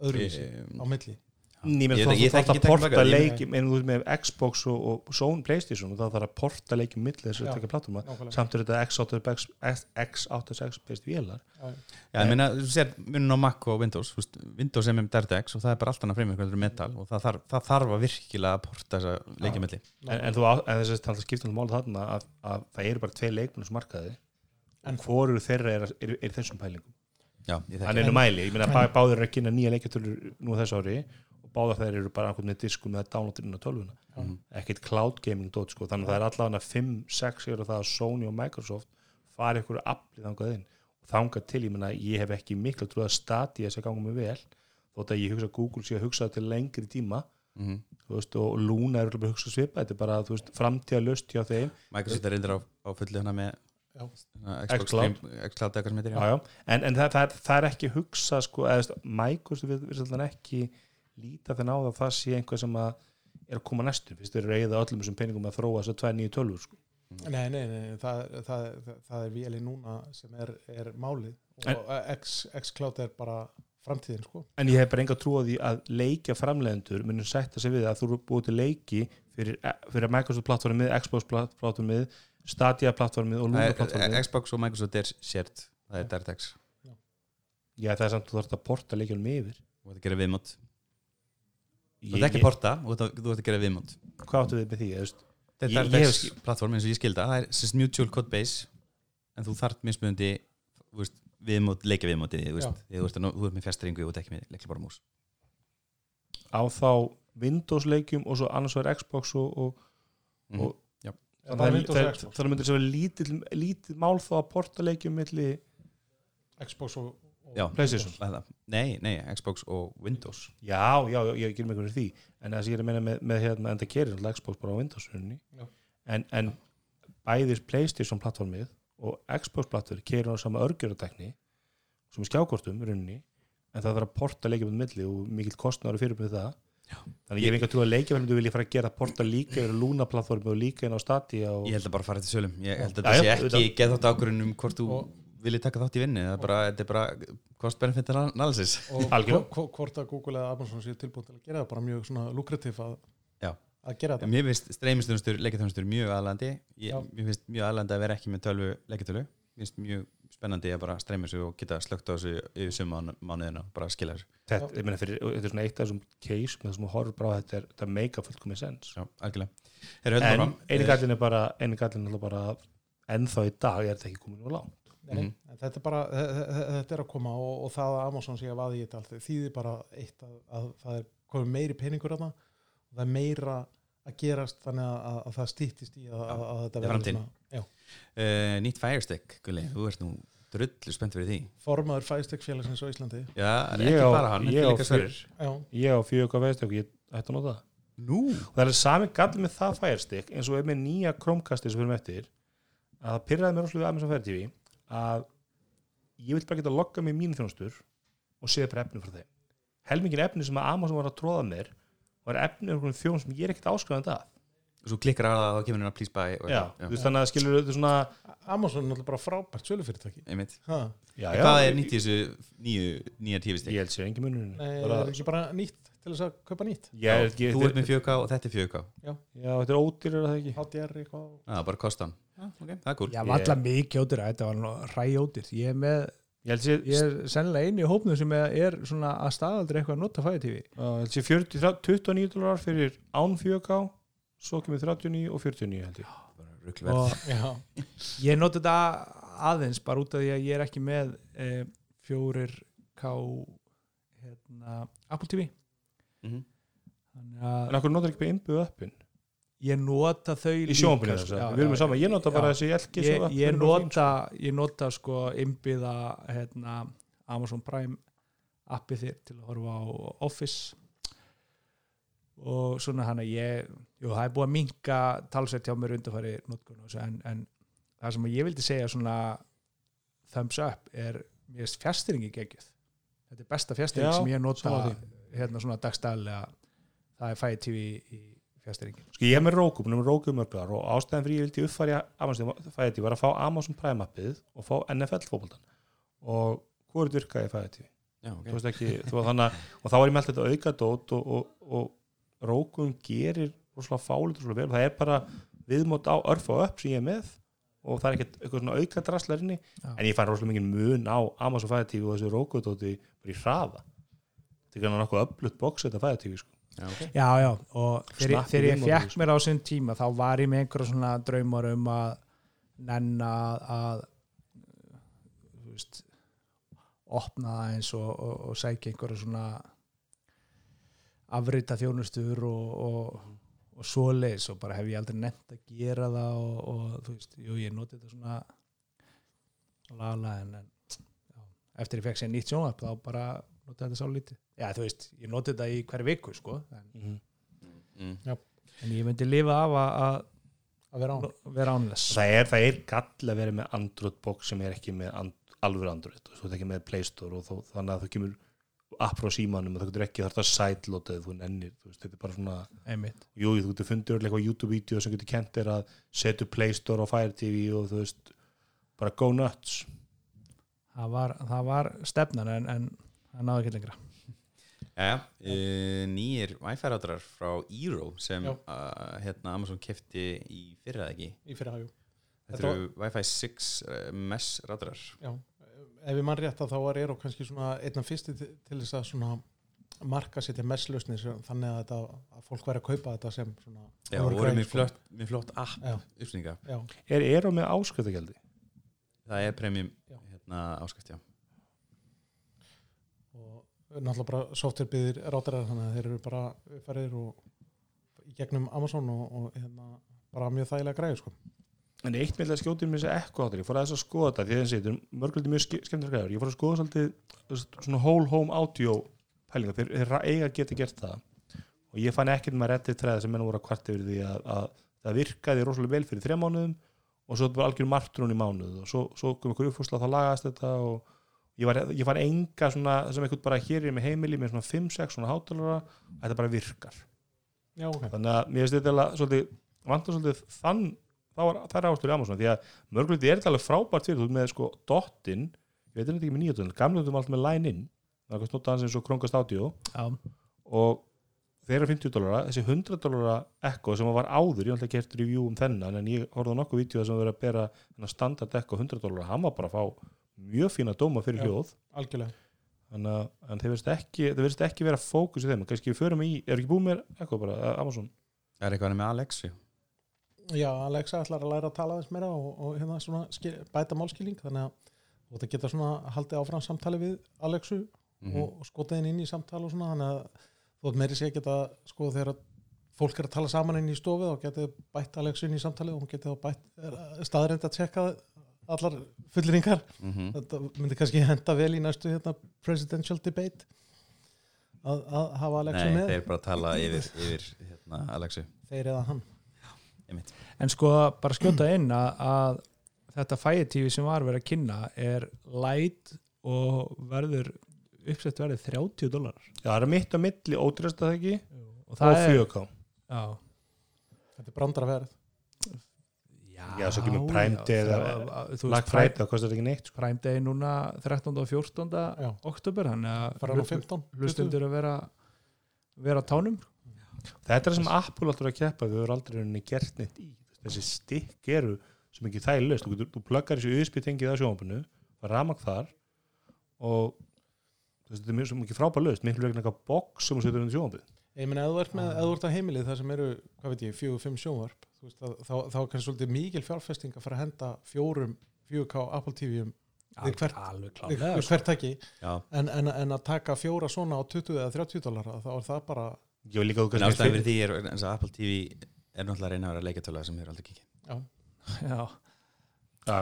S5: öðruvísi
S3: Em,
S5: á milli
S2: Ég meina
S3: Ég-
S2: þú
S3: ég
S2: þarf að
S3: ekki
S2: porta
S3: tæknilega, ég-
S2: leiki en þú veist með Xbox og, og Sony Playstation og þá þarf að porta leiki milli þess að taka plattforma samt er þetta X86 X86 best vélar.
S3: Já, ég meina, þú sér munin á Mac og Windows þú Windows er með DirectX og það er bara allt annað fremur hvernig metal og það þarf, það þarf að virkilega að porta þessa leikjumilli
S2: en, en, þú, þess að skipta um mál þarna að, að það eru bara tvei leikmenn sem markaði
S5: En-
S2: en hvoru þeirra er, er, er, þessum pælingum.
S3: Já, þekki
S2: er nú mæli, ég meina bá, báður er að kynna nýja leikjartölur nú þessu ári. og báðar þeir eru bara einhvern með diskum með downloadirinn á tölvuna.
S3: Mhm.
S2: ekkert cloud gaming dot sko. Þannig að það er allavega 5-6 eru það að Sony og Microsoft fari ykkur aflið þangað inn. Og þangað til, ég meina, ég hef ekki miklu trúið að stati þess að ganga mig vel þótt að ég hugsa að Google sé að hugsa til lengri tíma.
S3: Mhm.
S2: þú veist, og Luna er örugglega bara að hugsa svipa þetta er bara, þú veist, framtíða löst hjá þeim.
S3: Microsoft er reyndir á, á fullu hana með Xbox
S2: Xcloud.
S3: Stream- Xcloud eitthvað sem heitir
S2: já, já. En, en það, það, er, það er ekki hugsa sko, eða, þú veist, Microsoft svolítið ekki líta þenn á það að það sé einhvað sem að er að koma næstu, fyrst þeir eru eigða öllum þessum peningum að þróa þess að tvær nýju tölvur sko.
S5: Nei, nei, nei, það, það, það, það er véli núna sem er, er málið og X, X-Cloud er bara framtíðin sko.
S2: En ég hef bara enga trú á því að leikja framleiðendur munum sætta sig við að þú eru búið til leiki fyrir, fyrir Microsoft plattformið, Xbox plattformið Stadia plattformið og Luna plattformið
S3: er- Xbox og Microsoft er shared það er DirectX
S2: já. Það er samt þú þarf að porta leikjum yfir.
S3: Og þetta gerir viðmót þú ert ekki að porta og þú ert að gera viðmót.
S2: Hvað áttu við með því,
S3: þetta er
S2: hef
S3: plattform eins og ég skilda það. Er sérst mutual code base en þú þú veist, viðmót, leikja viðmótið þú ert, að nó- þú ert með fjastringu og ekki með leikla bara mús.
S2: Á þá Windows leikjum og svo annars var Xbox og, og. Og-
S5: Já,
S2: þannig að
S5: Windows
S2: það- myndir sem er lítið, mál þó að porta leikjum milli
S5: Xbox og
S3: Já.
S2: PlayStation.
S3: Nei, nei, Xbox og Windows.
S2: Já, já, já, ég gerum eitthvað fyrir því. En það sem ég er að meina með, með hérna, en það gerir alltaf Xbox bara á Windows en, en bæðis Playstation plattformið og Xbox plattformið gerir á sama örgjörðatekni sem er skjákortum runni en það þarf að porta leikjum með milli og mikill kostnáður fyrir með það.
S3: Já.
S2: þannig ég hef enga trú að leikjafælundu vilja fara að gera porta líka yfir Luna plattformið og líka inn á Stadia og
S3: ég held að bara fara eftir sölum. Ég held að þetta
S2: já,
S3: sé ekki geð þátt ákvörðun um hvort þú
S5: Og-
S3: viljið taka þátt í vinni það er bara, þetta er bara cost benefit analysis.
S5: Og hvort að Google eða Amazon séu tilbúin til að gera það bara mjög svona lukrativ að, að gera þetta?
S3: Mér finnst streymistunastur leikjarþjónustur mjög aðlandi ég, mér finnst mjög aðlandi að vera ekki með tölvu leikjartölu mér finnst mjög spennandi að bara streyma þessu og geta slögt á þessu yfir suma mánuðina og bara skila þessu.
S2: Þetta, ég meina fyrir, þetta er svona eitt af þessum case með þessum horfur bara á þetta er, þetta meika fullkomið sens
S3: Já, algjörlega.
S2: En eini gallin er bara eini gallin er bara að ennþá í dag er þetta ekki komið nú langt
S5: Nei,
S3: Mhm.
S5: en þetta er bara þe- þe- þetta er að koma og, og það að Amazon sé að vaði í þetta allt þýðir bara eitt að, að það er komið meiri peningur þarna og það er meira að gerast þannig að, að, að það stýttist í að, að, að þetta
S3: Það er
S5: verður
S3: uh, Nýtt Firestick, Gulli, þú ert nú drullu spennt fyrir því.
S5: Formaður fæstekfélagsins á Íslandi.
S3: Já,
S2: Ég
S3: ekki
S2: á-
S3: bara hann,
S2: ég
S3: þetta
S2: á
S3: er líka
S5: já,
S2: ég á fjögur ekki, ég ætti að nota það.
S3: Nú,
S2: og það er sami gall með það færstik eins og er með nýja Chromecasti sem við erum eftir að það pyrraði mér við Amazon Fire TV að ég vil bara geta að logga mig í mínu þjónustur og séð bara efni frá þeim. Helmingin efni sem að Amazon var að tróða mér var efni um þjónum sem ég er ekkert áskrifandi að
S3: svo klikkar að það þá kemur hann að please buy og
S2: já, veist þannig að skilur þetta svona
S5: Amazon er náttúrulega bara frábært sölufyrirtæki.
S2: Já,
S3: Hvað er nýtt í þessu nýju, nýja
S2: ég
S3: tífistik?
S2: held sér engin munur
S5: Nei,
S2: bara,
S5: er ekki bara nýtt til þess að kaupa nýtt?
S2: Ég, er ekki,
S3: Þú ert með 4K og þetta er 4K
S2: já, þetta er ódýrar er það ekki?
S5: HDR eitthvað.
S3: Já, bara kostan Já, ok, það er cool.
S4: Já, var alltaf mikið ódýr þetta var nú ræjódýr ég er með,
S2: ég held sér,
S4: ég er sennilega eini í hópnum sem er, svona að staðaldri eitthvað að nota Fire TV
S2: Já, ég held sér 40, 29 dólarar fyrir án 4K svo kemur 39 og 49 held ég.
S4: Og ég nota þetta aðeins bara út af því að ég er ekki með e, 4K hérna, Apple TV
S3: Mhm.
S4: þannig
S2: en
S4: að
S2: okkur notar ekki bara innbyggðu appin
S4: ég nota þau
S2: í
S4: líka,
S2: sjónbyrju
S4: sko. já,
S2: ég nota bara
S4: já.
S2: þessi LG
S4: ég, ég nota ég nota sko innbyða hérna, Amazon Prime appið þér til að horfa á Office. Og svona hann að ég jú, það er búið að minka talsveit hjá mér undarfæri en, en það sem ég vildi segja svona thumbs up er mér fjastringi geggjuð. Þetta er besta fjastring sem ég nota
S2: sammála
S4: hérna svona dagstæðlega það er Fire TV í, í fjastýringi
S2: Sko ég er með með Roku í mörglar og ástæðan fyrir ég vildi uppfæri Amazon fæði var að fá Amazon Prime appið og fá NFL fótboltan og hvort virkaði fæði TV
S3: Já,
S2: þú
S3: ok.
S2: veist ekki, þannig og þá var ég með allt þetta aukadót og, og, og Roku gerir rosalega fálit rosalega vel og það er bara viðmót á örf og upp sem ég er með og það er ekkert eitthvað svona auka drastlerinni
S4: Já.
S2: en ég fann rosalega mikið mun á Amazon TV og þessu Roku-dóti bara í hraða þetta er kannan nokkuð öflutt box þetta TV sko.
S3: Já, ok.
S4: Já, já, og þegar, þegar ég
S2: viðmóti,
S4: fekk mér á sinn tíma þá var ég með einhverja svona draumar um að nenna að þú veist opna það eins og, og, og sækja einhverja svona afrita þjónustur og, og, og svoleiðis og bara hef ég aldrei nefnt að gera það og, og þú veist, jú, ég noti þetta svona lala en, en já, eftir ég fekk sér nýtt sjónvarp þá bara noti þetta sá lítið já, þú veist, ég noti þetta í hverju viku sko, en
S2: mm.
S3: Mm.
S4: en ég myndi lifa af að, að
S5: að vera án
S4: vera ánless
S2: það er, það er gall að vera með Android box sem er ekki með and, alveg Android þú ert ekki með Play Store og þó, þannig að þú kemur app frá símanum og það getur ekki þarf það sideloadið þú nennir, þú veist, þetta er bara svona
S4: einmitt.
S2: Jú, þú getur fundið örugglega eitthvað YouTube-vídeó sem getur kent þér að setja Play Store og Fire TV og þú veist, bara go nuts.
S4: Það var, það var stefnan en, en það náði ekki lengra.
S3: Jæja, uh, nýjir Wi-Fi rátrar frá Eero sem uh, hérna Amazon kefti í fyrra eða ekki?
S5: Í fyrir hafjú
S3: Þetta eru Wi-Fi 6 uh, mesh rátrar.
S5: Já, ef ég mann rétt að þá var Eero kannski svona einn af fyrsti til, til þess að svona marka sér til messlausnir sem- þannig að, þetta, að fólk væri að kaupa þetta sem svona
S3: Já,
S5: Voru sko.
S3: flott, flott app uppsninga
S5: já,
S2: er Eero með áskriftageldi?
S3: Það er premium hérna, áskrift, já
S5: náttúrulega bara software byggðir rátarar þannig að þeir eru bara uppfærir og gegnum Amazon og, og hérna, bara mjög þægilega græður sko.
S2: en eitt með að skjótið mér þessi ekko áttur ég fór aðeins að skoða þetta því að þetta er mörgulegt mjög ske- skemmtilega græður ég fór að skoða svolítið svona whole home audio pælinga, þeir, þeir eiga geti gert það. Og ég fann ekkert með reddið træða sem menn voru að kvart yfir því að, að það virkaði rosalega vel fyrir þrjá mánuðum og svo var algjör martrún í mánuð. Og svo, svo kom ykkur uppfúsla þá lagaðist þetta og ég, var, ég fann enga svona sem eitthvað bara hér er með heimili með svona 5-6 svona hátalara þetta bara virkar.
S5: Já, ok.
S2: þannig að mér finnst þetta svolítið vantar svolítið þann þá var, það er ástur í Amazon því að mörgulegt er þetta alveg frábært fyrir þú með sko dottin ég veit ekki með nýjöldun, gamlega þú alltaf með line in það er eitthvað snótt aðeins eins og Chromecast Audio
S4: já,
S2: og þeir eru 50 dólara þessi 100 dólara Echo sem var áður ég hef alltaf gert review um þennan en ég horfði á nokkuð vídeo sem verið að bera standard Echo 100 dólara, hann var bara að fá mjög fína dóma fyrir
S5: Já.
S2: hljóð
S5: Algjörlega.
S2: þannig að en þeir verðist ekki, þeir verðist ekki vera fókus í þeim, kannski við förum í, er ekki búið með Echo bara, Amazon
S3: Það er eitthvað með Alexi
S5: Já, Alexa ætlar að læra að tala þess meira og, og hérna svona skil, bæta málskilning þannig að þetta geta svona haldið áfram samtali við Alexu
S3: Mhm.
S5: og, og skotað henni inn í samtali og svona þannig að þú ert meiri sé að geta sko þegar að fólk er að tala saman inn í stofu þá getið bætt Alexu inn í samtali og hún getið þá bætt staðreind að tjekka allar fullringar
S3: Mhm.
S5: þetta myndi kannski henda vel í næstu hérna, presidential debate að, að hafa Alexu
S3: Nei,
S5: með.
S3: þeir bara tala yfir, yfir hérna, Alexi
S5: þeir eða hann.
S4: En sko bara skjóta inn að, að þetta TV sem var verið að kynna er light og verður uppsett verið 30 dólar
S2: Já, það er mitt á milli ótrýrst að það ekki.
S4: Og
S2: og
S4: það
S2: 4K
S4: já,
S5: þetta er brandara verð
S4: já,
S2: svo kemur Prime Day eða Friday, það kostar ekki neitt sko.
S4: Prime Day núna 13. og 14.
S5: Já.
S4: oktober þannig að
S5: 15
S4: hlustundur að vera vera tánum
S2: Þetta er það sem Apple alltaf er að keppa við höfum aldrei rauninni gert neitt í þessi stikk eru sem ekki er löst þú, þú pluggar þessu USB tengið á sjónvapinu það er ramak þar og þetta er mjög svo mikið frábær löst miklu vegna eitthvað box sem þú setur undir sjónvapið
S5: Ég meina, ef þú ert með, ef þú ert á heimilið þar sem eru, hvað veit ég, fjögur, fimm sjónvarp veist, að, þá, þá er kannski svolítið mikil fjárfesting að fara að henda fjórum 4K Apple TV-um Við hvert- hvert ekki
S3: Já,
S5: en, en, en að taka fjóra svona á 20 eða 30 dólar þá er það bara,
S2: ég vil líka þú kannski
S3: fyrir því er eins og Apple TV er náttúrulega reyna að vera leikatöla sem hefur aldrei kikið
S5: já,
S4: já,
S2: Já,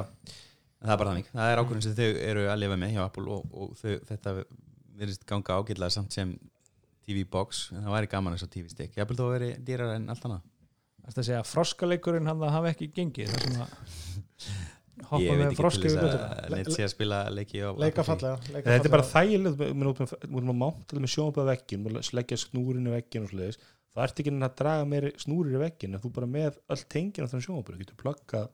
S3: það er bara þannig, það er ákvörðin sem þau eru að lifa með hjá Apple og, og þau, þetta verðist ganga ágætlega samt sem TV box, en það væri gaman eins og TV stick. Jafnvel þó að veri dýrar en allt annað.
S4: Það er að segja að froskaleikurinn hann hafi ekki gengið. Það sem að hoppa
S3: Ég veit
S4: með
S3: ekki
S4: froska
S3: til þess að sé að spila leiki á
S5: leika
S3: Apple TV.
S5: fallega leika
S2: þetta er bara þægilegt við erum að máta með sjónvapið á veggin við erum að sleggja snúrinu veggin og svoleiðis. Það ert ekki að draga meiri snúrir í veggin en þú bara með öll tengina þannig sjónabur getur pluggað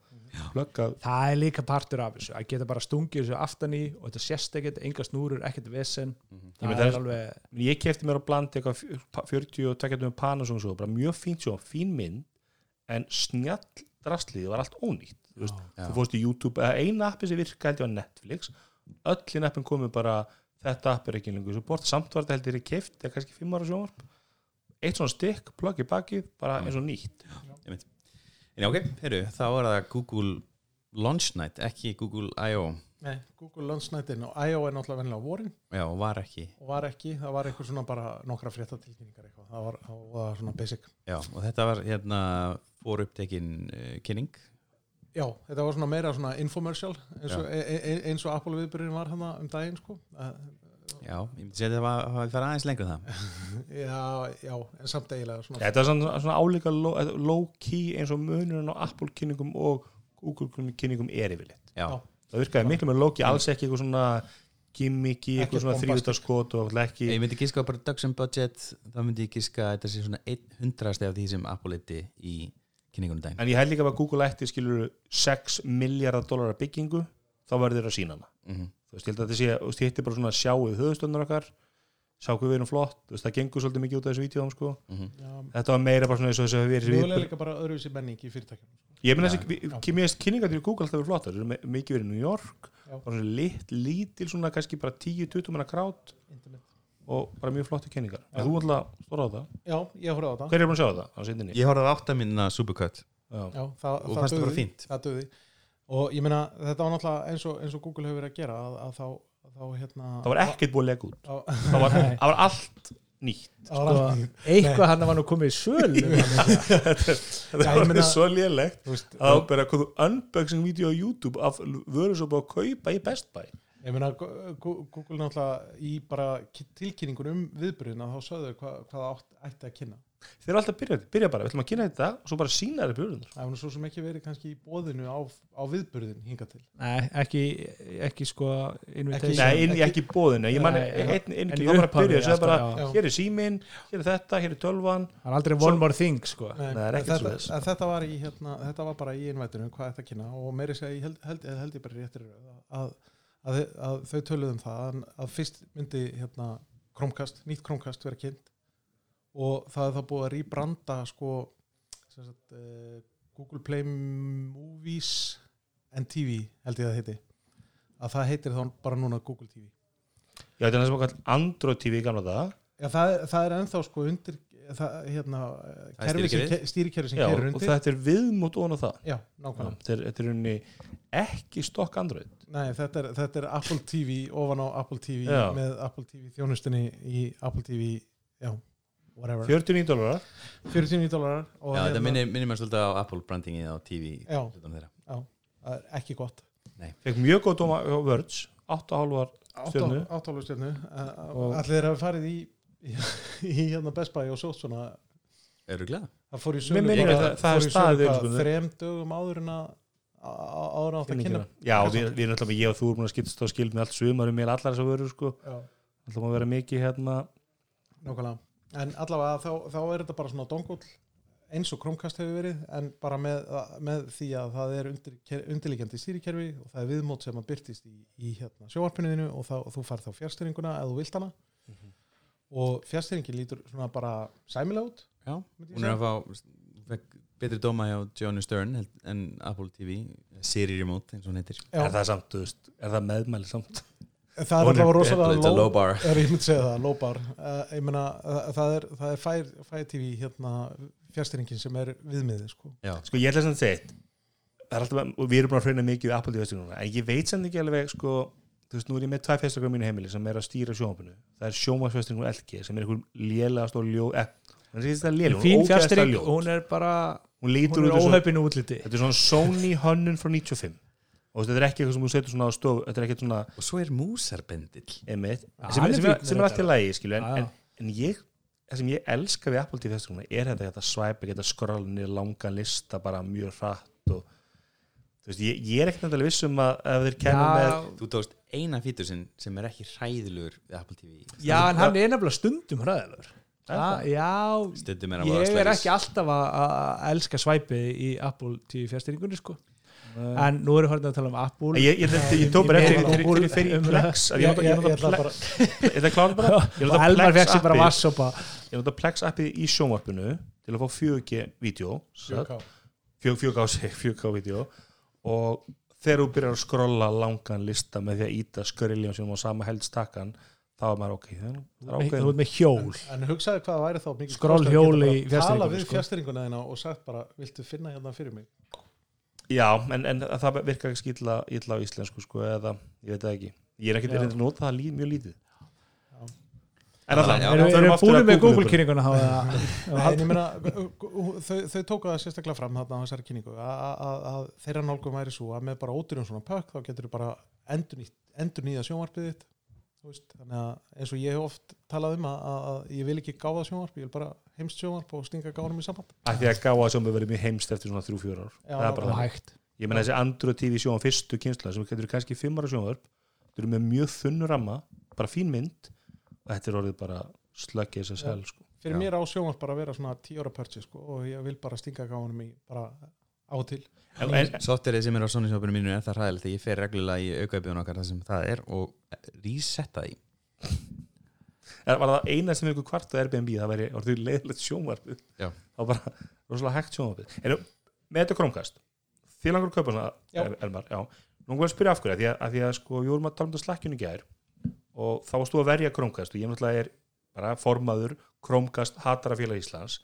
S2: pluggað.
S4: Það er líka partur af þessu að geta bara stungið þessu aftan í og þetta sést ekkert, enga snúrur, ekkert vesen.
S2: Ég
S4: það
S2: meina,
S4: er
S2: það er-
S4: alveg
S2: ég kefti mér á bland eitthvað fjö- pa- 40 og takkjandi með Panasonic svo, bara mjög fínt sjó, fín mynd en snjall drastlið var allt ónýtt þú, veist,
S3: Já.
S2: þú fórst í YouTube, eða eina appi sem virka held ég á Netflix öllin appin komið bara þetta app er ekki lengur support, samt var þetta heldur ég keft eða kannski 5 ára sjónvarp. Eitt svona stykk, plugg í bakið, bara eins og nýtt
S3: já, ok, heyrðu, þá er það Google Launch Night, ekki Google I.O.
S5: Nei, Google Launch Nightin og I.O. er náttúrulega vennilega vorin
S3: Já, var ekki
S5: og var ekki, það var eitthvað svona bara nokkra fréttatilkynningar eitthvað, það var, það var svona basic
S3: Já, og þetta var hérna fór upptekin uh, kynning
S5: Já, þetta var svona meira svona infomercial eins og,
S3: Já.
S5: e e eins og Apple viðbyrjun var hann um daginn sko Eh,
S3: Já, ég myndi segja að það var, hafi farið aðeins lengur en það
S5: Já, já, en samt eiginlega svona
S2: þetta er svona, svona álíka low, low key eins og munurinn á Apple kynningum og Google kynningum er yfirleitt.
S3: Já,
S2: það virkaði miklu með low key, alls ekki eitthvað svona gimmicky, eitthvað svona þrjúðarskot og ekki
S3: Ef ég myndi giska á production budget þá myndi ég giska að þetta sé svona 100 af því sem Apple eitti í kynningunum daginn
S2: En ég held líka að Google ætti skilur 6 miljardar dólarar byggingu þá verður þeir að sína hana.
S3: Mm
S2: þú veist, ég held að þetta sé, þú veist, ég hitti bara svona sjáuð höfustöndar okkar, sjá hvað við erum flott þú veist, það gengur svolítið mikið út af þessu vídjóðum sko.
S5: Já,
S2: þetta var meira bara svona eins og þessu að við erum
S5: líka bara öðruvísi menning í fyrirtækjum
S2: ég meina
S3: Já,
S2: þessi,
S5: já.
S2: kynningar kynningar til Google alltaf verið flottar, þeir eru mikið verið í New York bara svona lit, lítil svona kannski bara 10-20 manna krát
S5: Internet.
S2: og bara mjög flotti kynningar. Þú alltaf stóra á það,
S5: Já, ég horfði á það.
S2: Hver er búin að sjá það?
S3: Ég horfði á og
S5: ég meina þetta var náttúrulega eins og, eins og Google hefur verið að gera að, að þá, að þá hérna
S2: það var ekkert búið að lega út.
S5: Á-
S2: það var, það var allt nýtt.
S4: Sko, eitthvað hann var nú komið í sölu.
S2: Þetta var svo
S5: veist,
S2: að það bara komðu unboxing vídeo á YouTube af vöru svo búið að kaupa í Best Buy.
S5: Ég meina Google náttúrulega í bara tilkynningun um viðbyrjun að þá sögðu hvað, hvað það átt, ætti að kynna
S2: þeir eru alltaf að byrja, byrja bara, við ætlum að kynna þetta og svo bara sína þeirri björðunar
S5: það nú svo sem ekki verið kannski í bóðinu á, á viðbyrjun hinga til.
S4: Nei, ekki, ekki sko invitation.
S2: Nei, inn í ekki bóðinu, ég man
S4: Nei, já.
S2: einn inn
S4: En
S2: ekki þá bara
S4: upphafi
S2: byrja, svo er bara,
S5: já.
S2: hér er síminn hér er þetta, hér er tölvan.
S4: Það er aldrei one more thing sko.
S5: Nei,
S2: það er ekkert
S5: þetta, þetta, var í, hérna, þetta var bara í innvætinu hvað þetta kynna? Og meiri segja ég held, held, held ég bara réttir að, að, að, að þau töluðum það að, að fyrst myndi hérna, Chromecast, nýtt Chromecast vera kynnt og það er það búið að rýbranda sko sagt, uh, Google Play Movies and TV held ég að það heiti. Að það heitir þá bara núna Google TV
S2: Já, þetta er það sem okkar Android TV gamla daga.
S5: Já, það, er- það er ennþá sko undir það, hérna,
S3: Það er
S5: stýrikerfi sem
S2: Já,
S5: kerir
S2: og
S5: undir.
S2: þetta er viðmót ofan á það.
S5: Já, nákvæmlega.
S2: Þetta er, þetta er unni ekki stokk Android.
S5: Nei, þetta er, þetta er Apple TV ofan á Apple TV
S2: Já.
S5: með Apple TV þjónustunni í Apple TV já, whatever
S2: 49 dólarar
S5: 49 dólarar og
S3: Já, þetta
S5: hérna,
S3: minnir minnir mér svolítið á Apple brandingið á TV
S5: Já.
S3: hlutunum þeirra.
S5: það er ekki gott
S2: fekk mjög góð dóma á Words 8,5 Stjörnu.
S5: Áttálu stjörnu
S2: Og-
S5: Allir hafa farið í í, í hérna Best Buy og sótt svona
S3: Eru glæða?
S5: það fór í
S2: Mér
S5: sölu
S2: minnir
S5: bara-
S2: að það- það
S5: fór
S2: er
S5: í sölu
S2: staðið,
S5: hvað,
S2: sko.
S5: þrem dögum áður en að áður átt að kynna
S2: Já, við, við erum alltaf, ég og þú erum búin að skiptast á skild með allt sumar um mér allar þess að veru sko.
S5: Já,
S2: alltaf að vera mikið hérna
S5: nákvæmlega en allavega þá, þá er þetta bara svona dongull eins og Chromecast hefur verið en bara með, með því að það er undir, undirliggjandi stýrikerfi og það er viðmót sem að byrtist í, í hérna, sjóarpinuðinu og, þá, og þú fær þá fjárstyrninguna ef þú vilt hana. Og fjárstyrningin lítur svona bara sæmilega út
S3: Já, hún er að fá betri dóma hjá Johnny Stern held- en Apple TV Siri Remote eins og hún heitir.
S5: Já,
S2: er það er það meðmæli samt
S5: það er allavega rosalega
S3: low
S5: low,
S3: bar.
S5: er ég myndi segja það, low bar. Uh, ég meina, uh, það er, það er Fire, Fire TV hérna, fjárstyrningin sem er viðmiðið sko.
S3: Já,
S2: sko ég ætla er alltaf, og við erum bara að freyna mikið við Apple TV núna, en ég veit sem ekki alveg sko, þú veist, nú er ég með tvær festagram mínu heimili sem er að stýra sjónvapinu það er sjónvarsfestingur LG sem er einhver lélegast og ljó, eh, er
S4: Fín
S2: er
S4: fjárstyrning, hún er bara
S2: hún lítur
S4: hún
S2: út
S4: er
S2: og
S4: óhefinu útliti.
S2: Þetta er svona Sony hönnun frá 95 og þetta er ekki eitthvað sem þú setur svona á stofu þetta er ekki svona
S3: og svo er músarbendill
S2: sem, sem, er, sem er
S4: með
S2: allt í
S4: þetta.
S2: lagi skilu, en, en, en ég það sem ég elska við Apple TV festingruna er þetta að geta svæpa, geta skrolla niður langan lista bara mjög hratt og veist, ég, ég er ekkert náttúrulega viss um að ef þeir kenna með
S3: Þú tókst eina fítur sinn sem er ekki hræðilegur við Apple TV
S4: já, en hann er nefnilega stundum hræðilegur. Ah, já,
S3: stundum er að
S4: ég er ekki alltaf að, að elska svæpið í Apple TV fjárstýringunni sko en nú erum við að tala um Apple.
S2: Ég, ég, ég, ég tók bara eftir þegar ég fer í Plex.
S5: Ég,
S2: nota- Plex. er appið-
S4: vassopa
S2: ég nota Plex appið í sjónvarpinu til að fá 4G-vídeó
S5: 4K.
S2: 4K-vídeó og þegar þú byrjar að skrolla langan lista með því að íta skrilljum sem á sama heldstakkan þá er maður ok
S4: þú ert með hjól.
S5: En hugsaði hvað væri þá mikið
S4: Skrollhjól í
S5: Tala við fjárstýringuna þína og sagt bara Viltu finna hérna fyrir mig?
S2: Já, en, en það virkar ekki illa, illa á íslensku sko, eða ég veit það ekki ég er ekkert verið að nota það lí, mjög lítið
S5: Já.
S2: en alltaf,
S4: við
S2: aftur
S4: búin með. Google-kynninguna þá eða-
S5: Nei, en ég meina, þau, þau tóku það sérstaklega fram þarna á þessari kynningu að, að, að þeirra nálgum væri svo að með bara ódýrum svona pökk þá getur þú bara endur, nýja sjónvarpið þitt þú veist, þannig að eins og ég hef oft talað um að, að, að ég vil ekki gáða sjónvarp ég vil bara heimst sjónvarp og stinga gáðanum í samband.
S2: Að því að gáða sem við verið mjög heimst eftir svona 3-4 ár.
S5: Já,
S2: það er bara það
S4: hægt.
S2: Ég menna þessi Android TV sjónvarp fyrstu kynsla sem getur kannski 5 ára sjónvarp þú eru með mjög þunnu ramma bara fín mynd og þetta er orðið bara slöggið að sel sko.
S5: fyrir
S3: Já.
S5: mér á sjónvarp bara að vera svona 10 ára purchase sko, og ég vil bara stinga gáðanum í bara á og til.
S2: En, en,
S3: Softverið sem er á Sony sjópinu mínu er það ræðilegt þegar ég fer reglulega í aukaupið okkar það sem það er og resetta því
S2: var það eina sem ykkur kvart á Airbnb það væri orðið leiðilegt sjónvarp
S3: Já.
S2: þá bara rosalega hægt sjónvarp en með þetta Chromecast því langar að kaupa svona Elmar, já. nú var að spyrja af hverju að því að, að, því að sko, við vorum að tala um þetta slakkjunni gær og þá varst þú að verja Chromecast og ég náttúrulega er bara formaður Chromecast hatara félag Íslands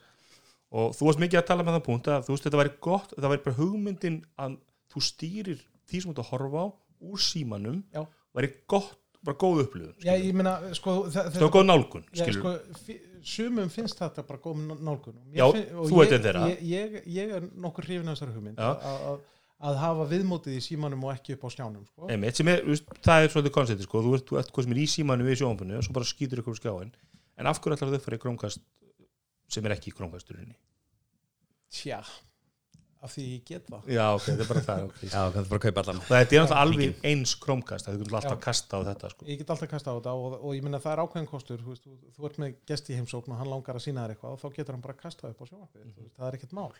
S2: og þú varst mikið að tala með það punkt að þú veist þetta væri gott, það væri bara hugmyndin að þú stýrir því sem þú ert að horfa á úr símanum
S5: Já.
S2: væri gott, bara góð upplifun
S5: Já, ég meina, sko það,
S2: það var góð nálgun
S5: Já,
S2: skilur
S5: sko, fi- sumum finnst þetta bara góð ná- nálgun
S2: Já,
S5: finn-
S2: þú ert einn þeirra.
S5: ég, ég, ég er nokkur hrifin af þessari hugmynd
S2: Já.
S5: að, að, að hafa viðmótið í símanum og ekki upp á skjánum sko.
S2: Sem er, það er svolítið koncepti sko. þú ert, þú ert hvað sem er í símanu við sjónfunni og svo bara skýtur ykkur skjáin en af hverju ætlar þau fyrir Chromecast sem er ekki í Chromecast-urinni
S5: Tja, af því ég get það.
S2: Já ok, þetta er bara það okay.
S3: Já, það er bara að kaupa allan.
S2: Og þetta er náttúrulega alveg eins Chromecast það er alltaf að kasta á þetta sko.
S5: Ég get alltaf kasta á þetta og, og ég minna það er ákveðin kostur þú, veist, þú, þú ert með gest í heimsókn og hann langar að sína þér eitthvað og þá getur hann bara kastað upp á sjónvarpið mm -hmm. það er ekkert mál.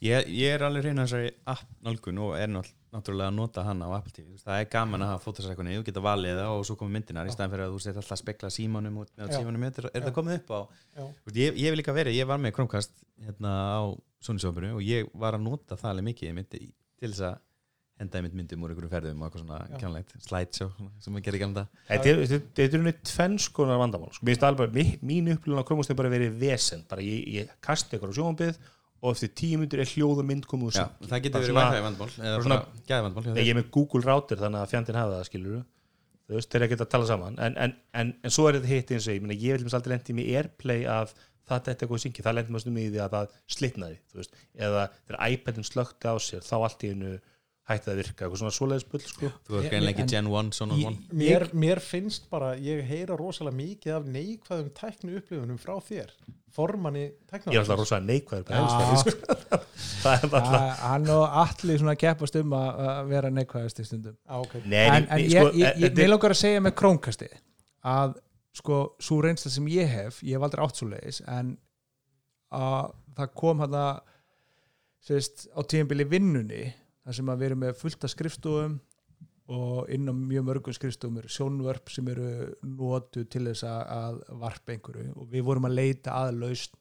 S3: Ég, ég er alveg reyna þessari app nálgun og er nátt- náttúrulega að nota hana á Apple TV það er gaman að hafa fótasækunni þú geta valið það og svo komið myndinar í staðan fyrir að þú setja alltaf að spekla símanum
S5: Já.
S3: símanum er, er það komið upp á? Ég, ég hef líka verið, ég var með Chromecast hérna á Sony-sjópinu og ég var að nota það alveg mikið í- til þess að henda einmitt myndum úr einhverjum ferðum og eitthvað svona
S5: Já.
S3: kjánlegt slideshow sem maður gerir gamla
S2: þetta er, unni tvenns konar vandamál sko. Mér alveg, mín upplifun á er bara verið vesen, bara ég, ég kasti ykkur á sjónvarpið og eftir tíu myndir er hljóð og mynd komið úr símanum.
S3: það getur verið Wi-Fi vandmál eða
S2: svona-
S3: gæðvandmál
S2: Nei, ég er með Google router þannig að fjandinn hafa það skilur veist, þeir ekki að tala saman en, en, en, en svo er þetta hitt eins og ég ég vil aldrei lendi með Airplay að það þetta er eitthvað syngi, það lendir maður stundum í því að það slitnaði, þú veist, eða þegar iPadin slökti á sér, þá allt í einu hætti það að virka, eitthvað svona svoleiðis bull sko.
S3: Þú er
S4: en-
S3: ekki Gen 1, Son of
S4: Ég-
S3: 1
S5: mér, mér finnst bara, ég heyra rosalega mikið af neikvæðum tæknu upplifunum frá þér formanni
S2: ég er alltaf rosalega neikvæður sko. það er alltaf
S4: hann og allir svona keppast um að vera neikvæðast í stundum
S5: okay.
S2: Nei,
S4: en, ég,
S2: sko, þetta
S4: mér
S2: er-
S4: langar að segja með krónkasti að sko svo reynsla sem ég hef ég hef aldrei átt svo leiðis en að það kom hann að sérst, á tíðanbili vinnunni þar sem að við erum með fullt af skrifstofum og inn á mjög mörgum skrifstofum eru sjónvörp sem eru notu til þess að, varpa einhverju og við vorum að leita að lausn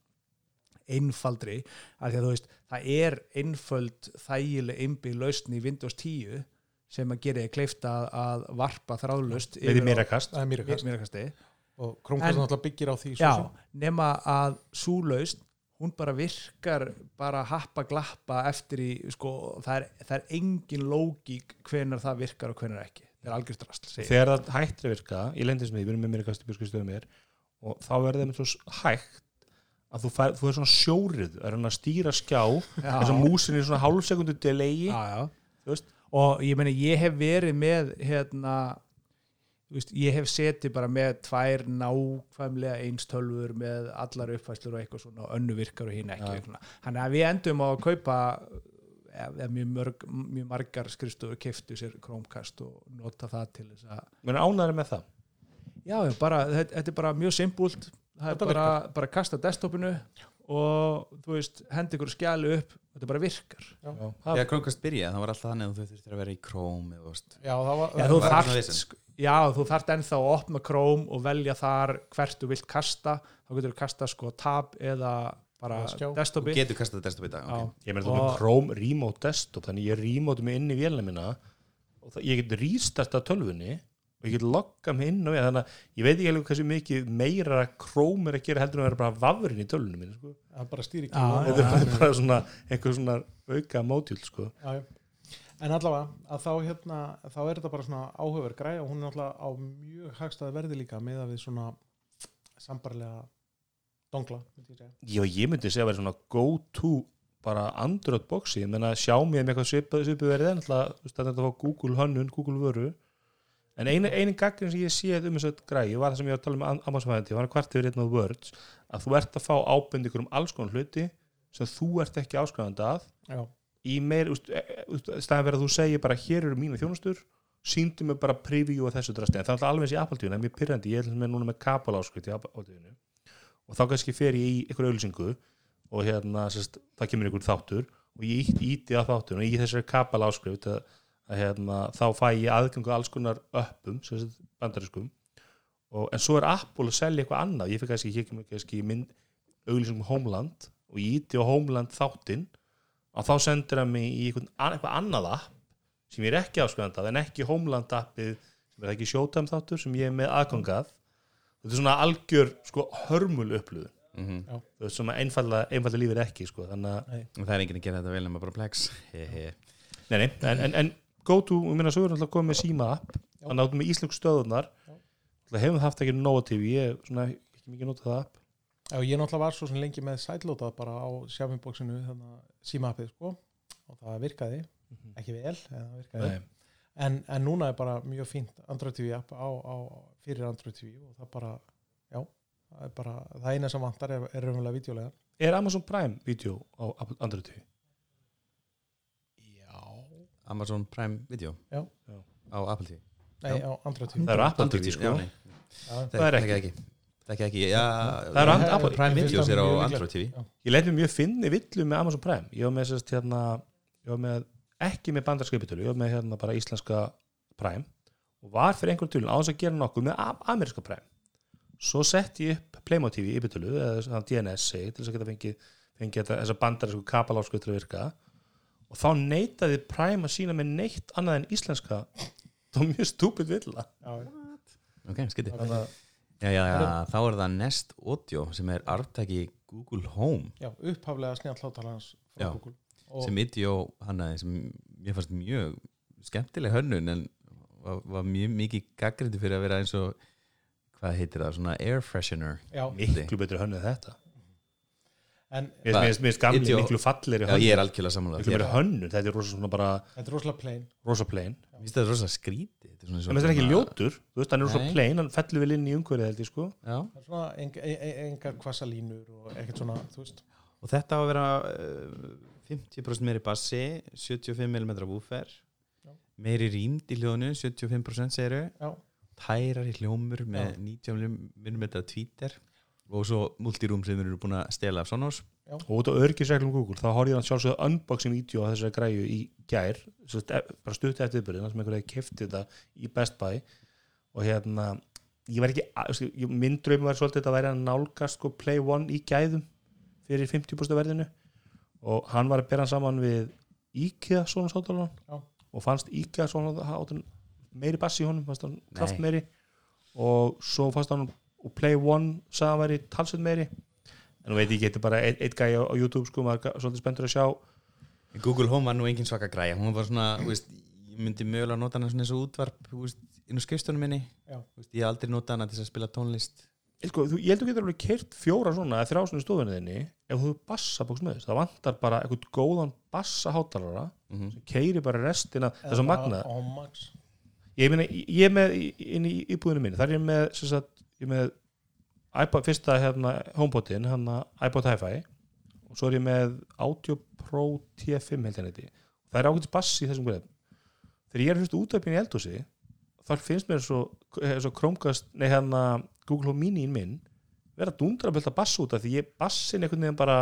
S4: einfaldri af því að þú veist, það er einföld þægileg einbyggð lausn í Windows 10 sem að gera ég kleift að, að varpa
S2: kast.
S5: Það er mýrakast og Chromecast
S4: En-
S5: náttúrulega byggir á því svo
S4: já,
S5: sem.
S4: nema að svo lausn hún bara virkar bara happa glappa eftir í sko, það, er, það er engin lógík hvenar það virkar og hvenar ekki. Það er algjörst rast
S2: þegar það hættir að virka í lendismið, við erum með meira kast í björskastöðum mér og þá verður það með svo hægt að þú, fær, þú er svona sjórið að reyna að stýra skjá þess að músin er svona hálfsekundu delay.
S4: Já, já. Og ég meina ég hef verið með hérna veist, ég hef setið bara með tvær nákvæmlega einstölfur með allar uppfæslur og eitthvað svona önnu virkar og hinn ekki
S2: Já.
S4: eitthvað svona. þannig að við endum á að kaupa eða mjög, mörg, mjög margar skrifstofur keftu sér Chromecast og nota það til þess að
S2: mér er ánæður með það
S4: já, já, bara, þetta, þetta er bara mjög simpult það er
S5: Þetta
S4: bara, bara að kasta desktopinu og þú veist, hendi ykkur skjali upp þetta bara virkar
S2: Já,
S3: Þegar Chromecast byrjaði, það var alltaf þannig að þú þurftir að vera í Chrome eða.
S5: Já, það var,
S4: Já,
S5: það var
S3: vesen.
S4: sk- já, þú þarft ennþá að opna Chrome og velja þar hvert þú vilt kasta þá getur þú kasta sko tab eða bara desktopi
S3: getur kastað desktop í dag
S4: Já.
S3: ok.
S2: Ég meina þú
S4: Og-
S2: með Chrome Remote Desktop þannig ég remote mig inn í vélina mína og það, ég get rístarta tölvunni og ég get logga mig inn og ég, þannig að ég veit ekki alveg hversu mikið meira Chrome er að gera heldur en að vera bara vafurinn í tölvunni mín sko.
S5: það bara stýri
S4: Já,
S2: þetta er bara, bara svona einhver svona auka mótjúl sko.
S5: já, já. En allavega, að þá hérna þá er þetta bara svona áhugaverð græja og hún er alltaf á mjög hagstæði verði líka með að við svona sambarlega dongla.
S2: Já, ég myndi segja að vera svona go to bara Android boxi, ég menna sjá mér með eitthvað svipað svipu verið en alltaf þetta að fá Google hönnun, Google vöru. En einu, einu gaggrinn sem ég séð um þessu græði var það sem ég var að tala um með Amazon fæðandi, var að hvart yfir einn á Words að þú ert að fá ábendingur um alls konar hluti sem þú ert ekki áskrifandi að.
S5: Já,
S2: í meir, staðan verið að þú segir bara hér eru mínu þjónustur síndu mig bara preview og þessu drasti. En það er alveg eins í Apple-tíðuna, það er mjög pyrrandi ég er með núna með kapal áskrift í Apple-tíðunu og þá kannski fer ég í ykkur auðlýsingu og hérna sérst, það kemur ykkur þáttur og ég íti, að þáttur og í þessari kapal áskrift að, að hérna, þá fæ ég aðgangu að alls konar öppum, sérst, bandariskum og, en svo er Apple að selja eitthvað annað. Ég fikk kannski, ég kemur kannski mynd og þá sendur hann mig í eitthvað, annað app sem ég er ekki áskrifandi af en ekki Homeland appið sem er ekki Showtime þáttur sem ég er með aðgangað þetta er svona algjör sko hörmul upplöðu
S3: Mhm.
S2: þú veist svona einfalda, einfalda lífið er ekki sko þannig að,
S3: Og Það er enginn að gera þetta vel nema bara plex. He, he.
S2: nei nei, en, en, en go to, ég meina svo er alltaf komið með síma app. Þannig að áttum með íslensku stöðunar
S5: Já.
S2: það hefum haft ekki Nova TV ég er svona ekki mikið notað það app
S5: Já, ég náttúrulega var svo sem lengi með sætlótað bara á sjáfinboxinu þannig að símappið sko og það virkaði, ekki vel en það virkaði,
S2: Nei.
S5: en, en núna er bara mjög fínt Android TV app á, á, fyrir Android TV og það bara, já það er bara, það eina sem vantar er, er raunverulega videolega
S2: er Amazon Prime vídeo á Android TV
S5: Já.
S3: Amazon Prime Video
S5: Já.
S2: Já.
S3: á Apple TV
S5: Nei, á Android TV
S2: það eru Apple
S3: Android
S2: TV
S3: já,
S2: sko.
S5: Já,
S2: Það er
S3: Þekki ekki Þekki ekki, já
S2: Það and- Apple-
S3: Prime Videos er á. Android TV
S2: ég leit mér mjög finni villu með Amazon Prime. Ég var með sérst hérna ég var með, ekki með bandarskeipitölu ég var með hérna bara íslenska Prime og var fyrir einhverjum tölun á þess að gera nokkuð með am- ameríska Prime. Svo sett ég upp Playmo TV í bytölu eða svona DNS segi til þess að geta fengið, fengið þetta, þessa bandarísku kapalásku til að virka. Og þá neitaði Prime að sína með neitt annað en íslenska. Það var mjög stúpid villa.
S5: Já,
S3: Ok,
S2: þannig að
S3: Já, já, já, þá er það Nest Audio sem er arftæki Google Home.
S5: Já, upphaflega snjall hátalarans frá
S3: Já.
S5: Google. Og
S3: sem Idio hannaði sem mér fannst mjög skemmtileg hönnun en var, var mjög mikið gaggrindi fyrir að vera eins og hvað heitir það, svona air freshener
S5: já,
S2: miklu betur hönnið þetta
S5: en
S2: mér finnst- mér gamli miklu fallir
S3: Já, ég er algjörlega samanlega
S2: miklu meira hönnun, þetta er rosa svona bara
S5: þetta er rosalega plain.
S2: Rosa plain.
S3: Mér finnst þetta rosa skrítið. Þetta er
S2: þetta er ekki ljótur, þú veist, hann er rosa
S3: Nei.
S2: plain hann fellur vel inn í umhverfið held ég sko.
S3: Já,
S5: það er svona eng, eng, engar kvassalínur og ekkert svona, þú veist.
S3: Og þetta á að vera uh, 50% meiri bassi 75mm woofer
S5: Já.
S3: meiri rýmd í hljóðinu 75% segiru
S5: já,
S3: tærari hljómur með
S5: Já.
S3: 90mm tweeter og svo multiroom sem þeir eru búin að stela af Sonos.
S2: Og út á örgisreglum Google þá horfði hann sjálfsögðu unboxing vídeo á þessari græju í gær. Svo st- e- bara stutt eftir viðbyrðin sem einhverja kefti þetta í Best Buy. Og hérna ég var ekki, að- ég- minn draum var svolítið að væri að nálgast sko Play One í gæðum fyrir 50% verðinu. Og hann var að bera hann saman við IKEA svona sáttalan
S5: Já.
S2: og fannst IKEA svona sáttalan meiri bassi í honum, fannst hann kraft meiri og svo fannst hann og Play One sagði hann væri talsveit meiri. En nú veit ég ekki, þetta er bara eitt, gæja á YouTube sko, maður er svolítið spenntur að sjá.
S3: Google Home var nú engin svaka græja. Hún var svona, þú veist, ég myndi mögulega nota hana svona eins og útvarp þú veist, inn á skrifstunum minni.
S5: Já.
S3: Þú veist, ég hef aldrei nota hana til að spila tónlist.
S2: Sko, þú, ég held að þú getur alveg kert fjóra svona eða þrjá svona í stofunni þinni ef þú hefur bassabóks með þess, það vantar bara eitthvað góðan bassahátalara
S3: mm -hmm.
S2: sem keiri bara restina þess að magna. ég, meina, ég er með í- inn í íbúðinu minni, þar er ég með, sem sagt, ég með iPod, fyrsta hérna, HomePodin, hann iPod Hi-Fi. Og svo er ég með Audio Pro T5 held neiti það er ákveðis bassi í þessum greið þegar ég er fyrst útöpinn í eldhúsi þar finnst mér svo, svo Chromecast, nei hérna Google Home Mini minn vera að dundra að bylta bass út af því ég bassin einhvern veginn bara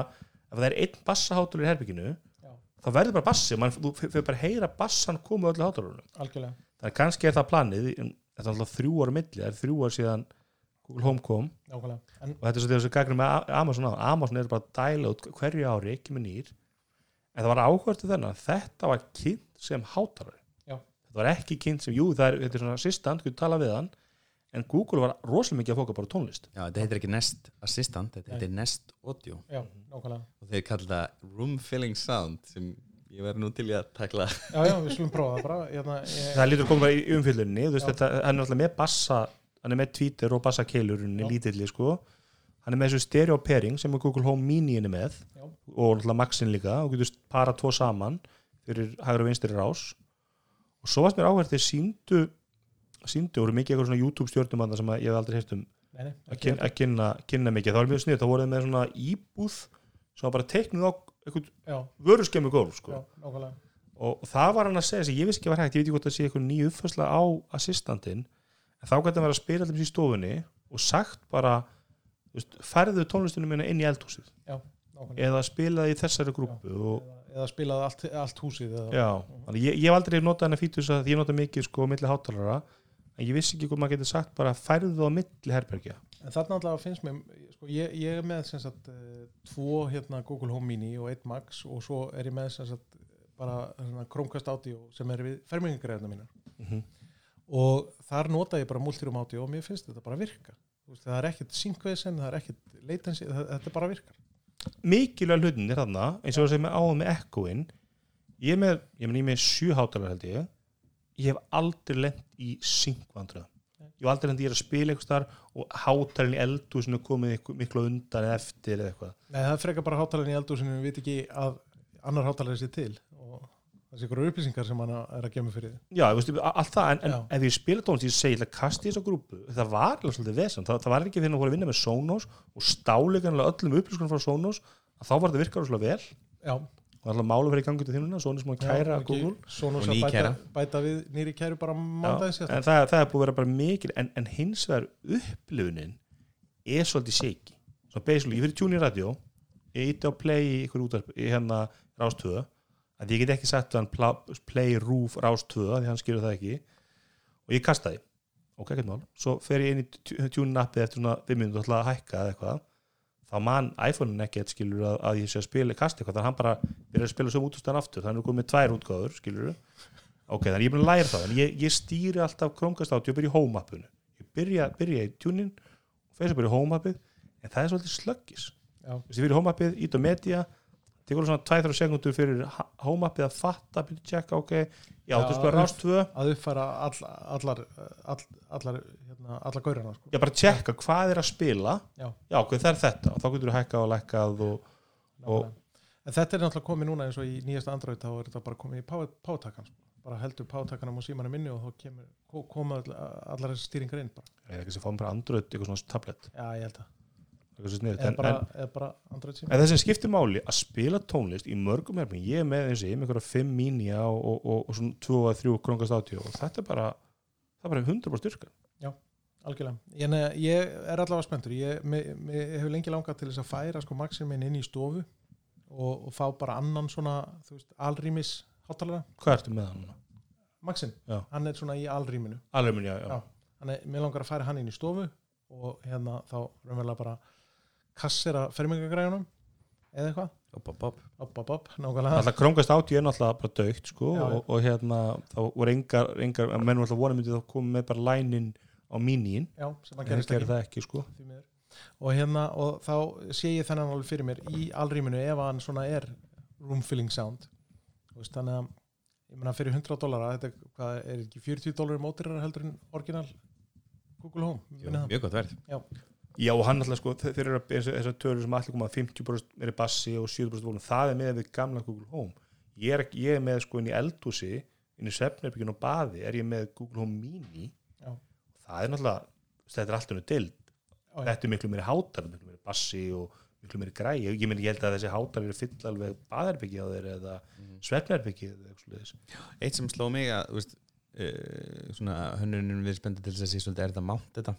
S2: ef það er einn bassahátur í herbygginu
S5: Já.
S2: þá verður bara bassi, mann, þú fyrir bara að heyra bassan koma öllu
S5: algjörlega.
S2: Þannig að kannski er það planið þetta er alltaf þrjú ára milli, það er þrjú ára síðan Google Home kom
S5: nákvæmlega. En
S2: og þetta er svo þessu gagnum með Amazon á. Amazon er bara að dæla út hverju ári ekki með nýr. En það var áhvertu þennan. Að þetta var kynnt sem hátarari
S5: Já.
S2: þetta var ekki kynnt sem, jú það er, þetta er svona assistant, þú tala við hann. En Google var rosalega mikið að fóka bara tónlist.
S3: Já, þetta heitir ekki Nest Assistant, þetta heitir Nest Audio.
S5: Já, nákvæmlega.
S3: Og þeir kalla það Room Filling Sound sem ég verði nú til í að takla.
S5: Já, já, við slum prófa það bara. Hérna, ég,
S2: það lítur að koma bara í umfyllunni þú veist
S5: Já.
S2: þetta, hann er alltaf með bassa hann er með tweeter og bassakeilurinn
S5: Já.
S2: lítilli sko. Hann er með þessu stereo pairing sem er Google Home Mini er með.
S5: Já.
S2: og alltaf Maxin líka og getur para tvo saman fyrir hægur og vinstri rás. Og svo varst mér áhverð þeir síndu síndu, voru mikið eitthvað svona YouTube stjórnum að sem að ég hef aldrei heyrt um. Að, kynna, kynna, kynna mikið. Það var mjög snið, það voruð með svona íbúð sem var bara teiknuð á eitthvað
S5: já,
S2: vöruskemmu gólf sko.
S5: já,
S2: og það var hann að segja sem ég vissi ekki að var hægt, ég veit ekki hvort það sé eitthvað nýju uppfærsla á assistantin en þá gæti hann vera að spila allir í stofunni og sagt bara veist, færðu tónlistunum minna inn í eldhúsið.
S5: Nákvæmlega.
S2: Eða spilaði í þessari grúpu og,
S5: eða, eða spilaði allt, allt húsið eða,
S2: já, þannig ég, ég hef aldrei notað hennar fítus að ég nota mikið sko á milli hátalara en ég vissi ekki hvað maður getur sagt bara færðu á milli herbergja.
S5: En þarna allavega finnst mér sko, ég, ég er með sem sagt uh, tvo hérna Google Home Mini og einn Max og svo er ég með sem sagt bara svona, Chromecast Audio sem er við fermingagreðina mínar.
S2: Mm -hmm.
S5: Og þar nota ég bara multiroom audio og mér finnst þetta bara virka. Veist, það er ekkert synkvesen, það er ekkert það, þetta bara virkar.
S2: Mikilvæg hlutin er þarna eins og það sem er áður með ekkoinn ég er með, ég ég með sjö hátalara held ég. Ég hef aldrei lent í syngvandra ég hef aldrei lent í að spila eitthvað þar og hátarin í er komið miklu undan eftir eða eitthvað.
S5: Nei, það frekar bara hátalarinn í eldúsinu við veit ekki að annar hátalarinn sé til sé ykkur upplýsingar sem hann er að gema fyrir þið
S2: já, ég veist, allt það, en, en ef ég spila tónlist ég segi, það kasti þessa grúpu. Það var alveg svolítið vesen, það, það var ekki fyrir að voru að vinna með Sonos og stáleikanlega öllum upplýskunum frá Sonos að þá var þetta virkar svolítið vel.
S5: Já,
S2: og alltaf málum fyrir í gangi til þínuna, Sonos má kæra Google.
S5: Sem
S3: ný
S5: bæta, bæta við nýri kæru bara mándaðis
S2: en það, það er búið að vera bara mikil en, en hins vegar upplifunin er svolítið shaky. Svo basically, ég fyrir tjúni í radio ég ítti á play í ykkur útarp í hérna rástöðu að ég get ekki að hann pla- play roof rástöðu því hann skilur það ekki. Og ég kasta því. Ok, ekkert mál, svo fer ég inn í tjúnin appið eftir svona 5 minútur ætla að hækka eða eitthvað. Þá mann iPhone-in ekkert skilur að, að ég sé að spila kasta eitthvað, þannig að hann bara byrjar að spila svo útustan aftur, þannig að komið með tvær útgáður skilur ok, þannig að ég er búin að læra það en ég, ég stýri alltaf Chromecast átti og byrja í home appinu ég byrja, byrja í tunin og fyrir að byrja í home appið en það er svolítið slöggis. Ég fyrir í home appið, ít á media tekur alveg svona 2-3 sekundur fyrir ha- home appið að fatta, byrja að checka ok, já, þú spila
S5: upp-
S2: rást 2
S5: að uppfæra all, allar all, allar, hérna, allar gaurana sko.
S2: já, bara checka hvað er að spila
S5: Já.
S2: ok, það er þetta og þá getur þú hækkað og lækkað og, og
S5: En þetta er náttúrulega komið núna eins og í nýjasta Android þá er þetta bara komið í pátakan sko. bara heldur pátakanum og símanum inni og þá kemur, ko- koma all, allar stýringar inn bara.
S2: er ekki að fá mér bara Android, eitthvað svona tablet
S5: Já, ég held að. Eða bara, bara Android síma
S2: en það sem skiptir máli að spila tónlist í mörgum herfing, ég er með eins og ég er með einhverja 5 mínja og, og, og, og svona 2-3 króngast átjó og þetta er bara það er bara 100% styrka
S5: algjörlega, en eh, ég er allavega spenntur ég, mig, mig hefur lengi langað til þess að færa sko maxin minn inn í stofu og, fá bara annan svona alrýmis hátalara
S2: hvað ertu með núna?
S5: maxin,
S2: Já.
S5: hann er svona í alrýminu
S2: alveg minn, já, já.
S5: Já. þannig, mér langar að færa hann inn í stofu og hérna þá raunverulega bara kassera fermingagræðunum eða eitthvað,
S2: alltaf króngast átjó er náttúrulega bara dögt sko,
S5: Já,
S2: og, og hérna þá voru engar, engar menn voru alltaf vonum myndi þá komið með bara lænin á mínín
S5: já, sem að gerist ekki.
S2: það ekki sko.
S5: Og hérna og þá sé ég þennan alveg fyrir mér í alrýminu ef hann svona er room filling sound. Veist, þannig að ég meina fyrir 100 dólara þetta er, hvað, er ekki 40 dólarir mótirar heldur en orginal Google Home
S3: Jú. Mjög gott verð.
S2: Já og hann alltaf sko, þe- þeir eru þessar tölur sem allir koma að 50% er í bassi og 70% volum, það er með við gamla Google Home ég er, ég er með sko inn í eldhúsi inn í svefnherbygginu og baði er ég með Google Home Mini
S5: Já.
S2: það er náttúrulega, þetta er alltaf nú dild
S5: Já, já.
S2: þetta er miklu meiri hátar miklu meiri bassi og miklu meiri græi ég, meni, ég held að þessi hátar eru fyll alveg baðherbyggi á þeir eða mm. svefnherbyggi eða eitthvað svoleiðis.
S3: Eitt sem sló mig að þú veist, uh, svona hönnunum við spennum til þess að sé svolítið er þetta mátt þetta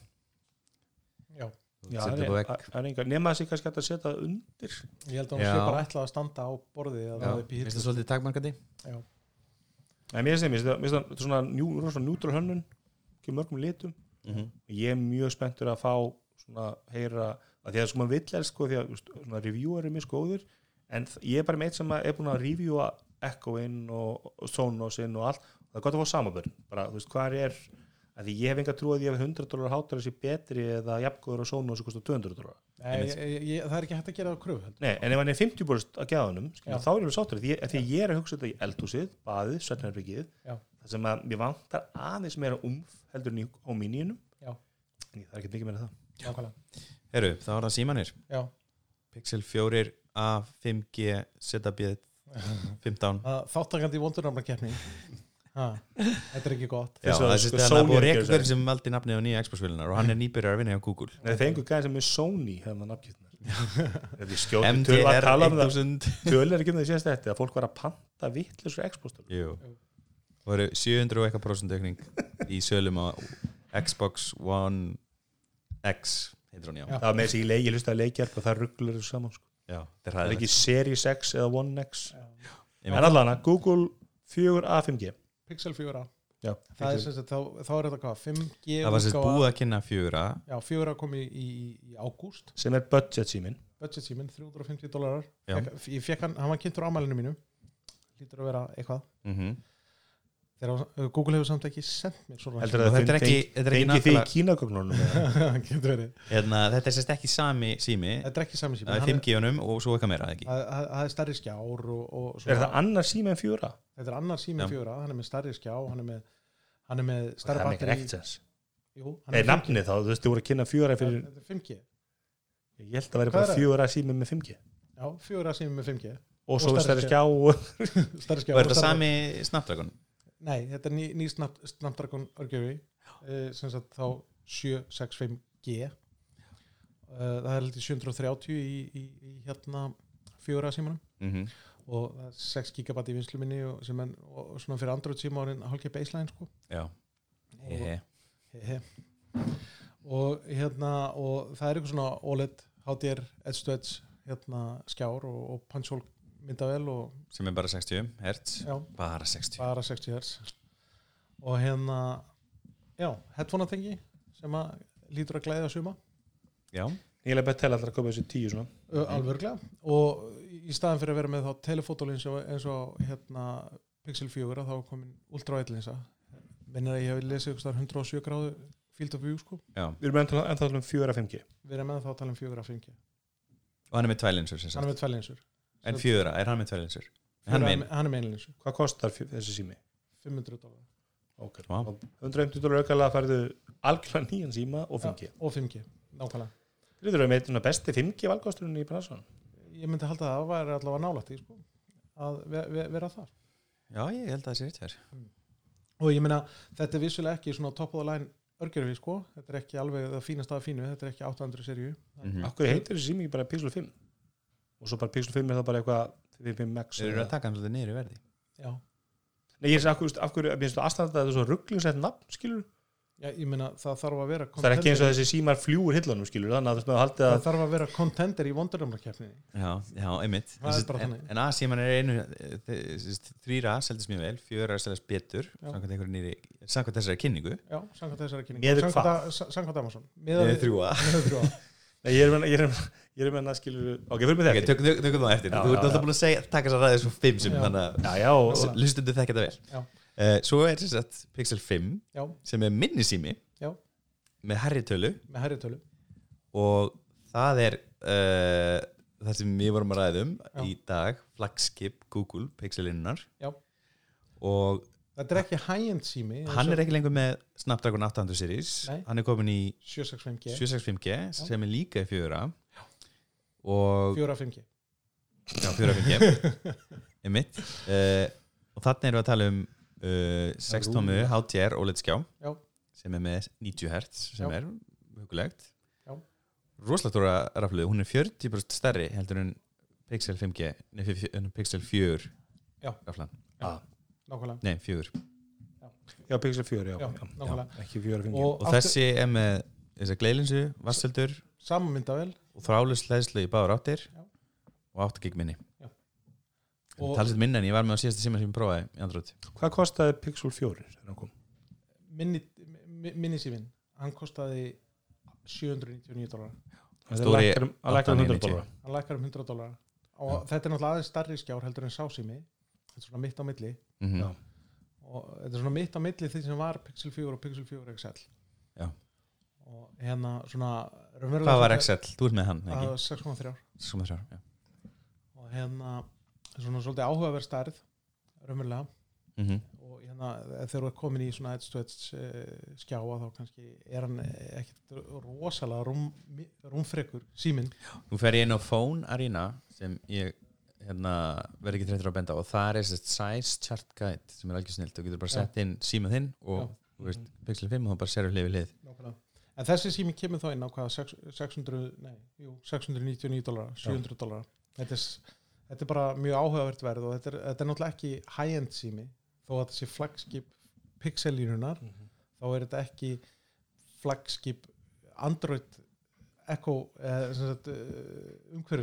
S5: Já,
S2: Já, það er,
S3: vegg.
S2: það er enga, nema þessi kannski hægt að setja það undir.
S5: Ég held að hún
S3: Já.
S5: sé bara ætlað að standa á borði
S3: Já, finnst það svolítið takmarkandi?
S2: En mér finnst það, mér finnst það svona njú, rosa njútrál hönnun ekki mörgum litum.
S3: Mhm.
S2: ég er mjög spenntur að fá svona heyra að því að sko maður vill er sko því að svona reviewer er mjög skóður en ég er bara með eitt sem að er búin að reviewa Echo-inn og, Sonos-inn og allt. Það er gott að fá samanbörn bara þú veist hvað er að því ég hef enga trú að ég hef 100 dólar hátar þessi betri eða jafngóður á Sonos sem kostar 200 dólar
S5: Nei, ég, ég, það er ekki hægt að gera það kröfu heldur.
S2: Nei, en ef hann er 50 búrst að geðanum
S5: Já.
S2: þá er alveg sáttur því, því ég er að hugsa þetta í eldhúsið, baðið, svefnherbyggið
S5: Já.
S2: það sem að mér vantar aðeins meira umf heldur en í hominíunum
S5: Já.
S2: en það er ekki mikið meira en það
S5: Nákvæmlega.
S3: Herru, þá er það símanir
S5: Já.
S3: Pixel 4 A 5G ZB 15
S5: Það- Þáttakandi í vondurnafnakeppni Þetta er ekki gott.
S3: Já,
S2: að
S3: það
S2: sko,
S3: er sko,
S2: er að
S3: hver sem valdi nafnið á nýja Xbox-vélunar og hann er nýbyrjar að vinna hjá Google.
S2: Nei, það fengur gæðin sem er Sony er skjóti töl
S3: MDR
S2: að tala um það.
S3: 1000
S2: töl er ekki um það síðast þetta að fólk var að panta vittlisur Xbox-töl
S3: Jú. Það voru 700 og eitthvað prósent aukning í sölum á Xbox One X heitir hún já.
S5: Já.
S2: það var með þessi í leiki, ég hlustaði leikjarp og það rugglar þessu saman sko.
S3: Já, það
S2: það er ekki Series X eða One X. En allan að Google 4A 5G
S5: Pixel 4a
S2: Já,
S5: Það er sem sagt, þá, þá er þetta hvað 5G
S3: Það var sérst
S5: útgáfa.
S3: búið að kynna fjögra
S5: Já, 4a kom í, í, í ágúst.
S2: Sem er budget símin
S5: Budget síminn, 350 dólarar
S3: Já.
S5: Ég fekk hann, hann var kynntur á amælinu mínu. Lítur að vera eitthvað.
S3: Mm
S5: Þegar uh, Google hefur samt ekki sendt mér svona
S2: heldur
S3: Og
S2: að
S3: þetta er ekki, þetta er ekki
S2: fengi því í kínagögnunum
S5: Getur verið.
S3: Hérna, Þetta er sérst ekki sami sími.
S5: Þetta er ekki sami sími
S3: Það er 5G-unum og svo eitthvað meira eða ekki?
S5: Það það- það er stærri skjár og, og
S2: er það annar sími en 4A?
S5: Þetta er annar sími
S3: Já.
S5: fjóra, hann er með stærri skjá hann er með, hann er með
S2: það
S5: stærri
S2: er ekki
S5: batteri
S2: rekt sens
S5: Jú, hann
S2: Nei,
S5: er 5G.
S2: nafnið þá, þú veist, þú voru að kynna 4A fyrir
S5: Þetta er 5G
S2: ég held að vera
S5: Hvað
S2: bara
S5: er
S2: 4A sími með 5G
S5: Já, fjóra sími með 5G
S2: og
S5: Og
S2: svo er
S5: stærri
S2: stærri skjá og
S5: Stærri skjá
S3: Og er
S5: og
S3: þetta
S5: stærri-
S3: sami Snapdragon?
S5: Nei, þetta er ný, ný Snap, Snapdragon örgjöfi uh, sem sagt þá 765G uh, það er heldur 730 í, í, í hérna fjóra símanum.
S3: Mm
S5: og það er 6 gigabatt í vinslu minni og, en, og svona fyrir Android síma árin hálfgeir baseline sko.
S3: Hehe.
S5: Hehe. og hérna og það er eitthvað svona OLED HDR edge to edge hérna skjár og, og punch hole myndavel
S3: Sem er bara 60 Hz
S5: já,
S3: Bara 60
S5: bara 60 Hz og hérna já, headphone tengi sem að lítur að glæða suma.
S3: Já.
S2: Ég bara að tella alltaf að koma þessi tíu svona.
S5: Mm. alvörglega og í staðan fyrir að vera með þá telefotolins eins og hérna Pixel 4 þá er komin ultra wide linsa minnir að ég hef lesið einhvers staðar 107 gráðu field of view sko.
S3: Já.
S2: Við erum ennþá ennþá um 4A 5G
S5: við erum með þá að tala um 4 að 5G
S3: Og hann er með tvælinsur sem
S5: hann er með tvælinsur
S3: En fjögra, er hann með tvælinsur? Hann
S5: er með einlinsur
S2: hvað kostar þessi sími?
S5: 500 dólar
S2: Okay.
S3: Vá.
S2: 150 dólar aukalega færðu algjörlega nýjan síma og 5G
S5: og 5G, nákvæmlega.
S2: Þetta er með svona besti 5G valkosturinn í bransan
S5: ég myndi halda að það væri allavega nálægt í sko, að ve ve vera þar.
S3: Já, ég held að það sé rétt hér
S5: og ég meina, þetta er vissulega ekki svona top of the line örgjörfi sko, þetta er ekki alveg það fínast af fínu, þetta er ekki 800 serju
S3: Mhm.
S2: Akkur heitir þessi sími ekki bara Pixel 5 og svo bara Pixel 5 er það bara eitthvað 5 Max
S3: Þeir eru að taka hann svolítið niður í verði.
S5: Já,
S2: Nei, ég er af hverju, af hverju, mér finnst þú aðstæðan að þetta er svo rugglingsett nafn, skilur
S5: já, ég meina það þarf að vera
S2: Það er ekki eins og
S5: contender-
S2: þessi símar fljúur hillunum, skilur þannig að þú veist með að haldið
S5: það
S2: að
S5: þarf að vera contender í vondurumlarkeppninni
S3: Já, já, einmitt.
S5: Það
S3: En- En, A-síman er einu Þrýra seldist mjög vel, fjöra seldist betur. Samkvæmt einhverju nýri Samkvæmt þessari kynningu.
S5: Já, samkvæmt þessari kynningu. Samkvæmt að- sa- samkvæmt Amazon. Við-
S3: Þrjúa
S2: ég er ég er með, með að skilur Ok, fyrir mig þetta
S3: tökum tök, tök, það eftir Þú ert alltaf búin að segja, taka þess að ræði svo fimm sem
S5: Já.
S3: Þannig að
S2: Já.
S3: Lustundu þekki þetta vel. Uh, Svo er þess að Pixel 5
S5: já,
S3: sem er minni sími
S5: Já.
S3: með herri tölu.
S5: Með herri tölu.
S3: Og það er uh, það sem við vorum að ræðum í dag, flagskip Google Pixelinnar.
S5: Já.
S3: og
S5: þetta er ekki high-end sími
S3: hann er ekki lengur með Snapdragon 800 series.
S5: Nei.
S3: hann er komin í
S5: 765G
S3: 765G sem er líka í fjöra
S5: 4-5G
S3: já, 4.5G emitt uh, og þannig erum við að tala um uh, 6 tómu HDR OLED skjá
S5: Já.
S3: sem er með 90 Hz sem
S5: Já.
S3: er hugulegt
S5: Já.
S3: rosalega stóra rafluð, hún er 40% stærri heldur en Pixel 5G nei, f- f- en Pixel 4
S5: Já.
S3: raflan,
S5: nákvæmlega.
S3: Nei 4
S2: já, Pixel 4, já,
S5: Já,
S2: já,
S5: nákvæmlega.
S2: Ekki 4 5G
S5: og,
S3: og þessi er með gleilinsu, vasseldur
S5: sama myndavel
S3: og þrális hlæðslu í báður áttir.
S5: Já.
S3: og 8 gig minni.
S5: Og
S3: talsett minna en ég var með á síðasta síma sem ég prófaði í Android.
S2: Hvað kostaði Pixel 4 þegar hann kom?
S5: minni, mi- minni síminn. Hann kostaði 799 dólar
S2: Það lækkar um- það lækkar um 100
S3: 890.
S2: dólar
S5: hann lækkar um 100 dólar og þetta er náttúrulega aðeins starri skjár heldur en sásími þetta er svona mitt á milli.
S3: Mm
S2: Já.
S5: og þetta er svona mitt á milli því sem var Pixel 4 og Pixel 4 XL
S3: Já.
S5: og hérna svona
S3: hvað var XL? þú ert með hann,
S5: Það
S3: ekki?
S5: var 6,3
S3: Sem það þrjár, já.
S5: og hérna svona svolítið áhugaverð stærð raunverulega
S3: Mhm.
S5: og hérna þegar þú er komin í svona edge uh, skjáa þá kannski er hann ekkert rosalega rúm, rúmfrekur síminn
S3: nú fer ég inn á Phone Arena sem ég hérna, verð ekki þreytur að benda og það er þessi size chart guide sem er algjör snilt þú getur bara sett inn símað þinn og
S5: Já.
S3: þú veist, Pixel 5 og þá bara serur hlið við hlið
S5: Nákvæmlega. En þessi sími kemur þá inn á hvað 6- 600, nei, jú, 699 dólar 700 dólar þetta, þetta er bara mjög áhugavert verð og þetta er, þetta er náttúrulega ekki high-end sími. Þó að sé flagskip pixel-línunar þá er þetta ekki flagskip Android Echo eh,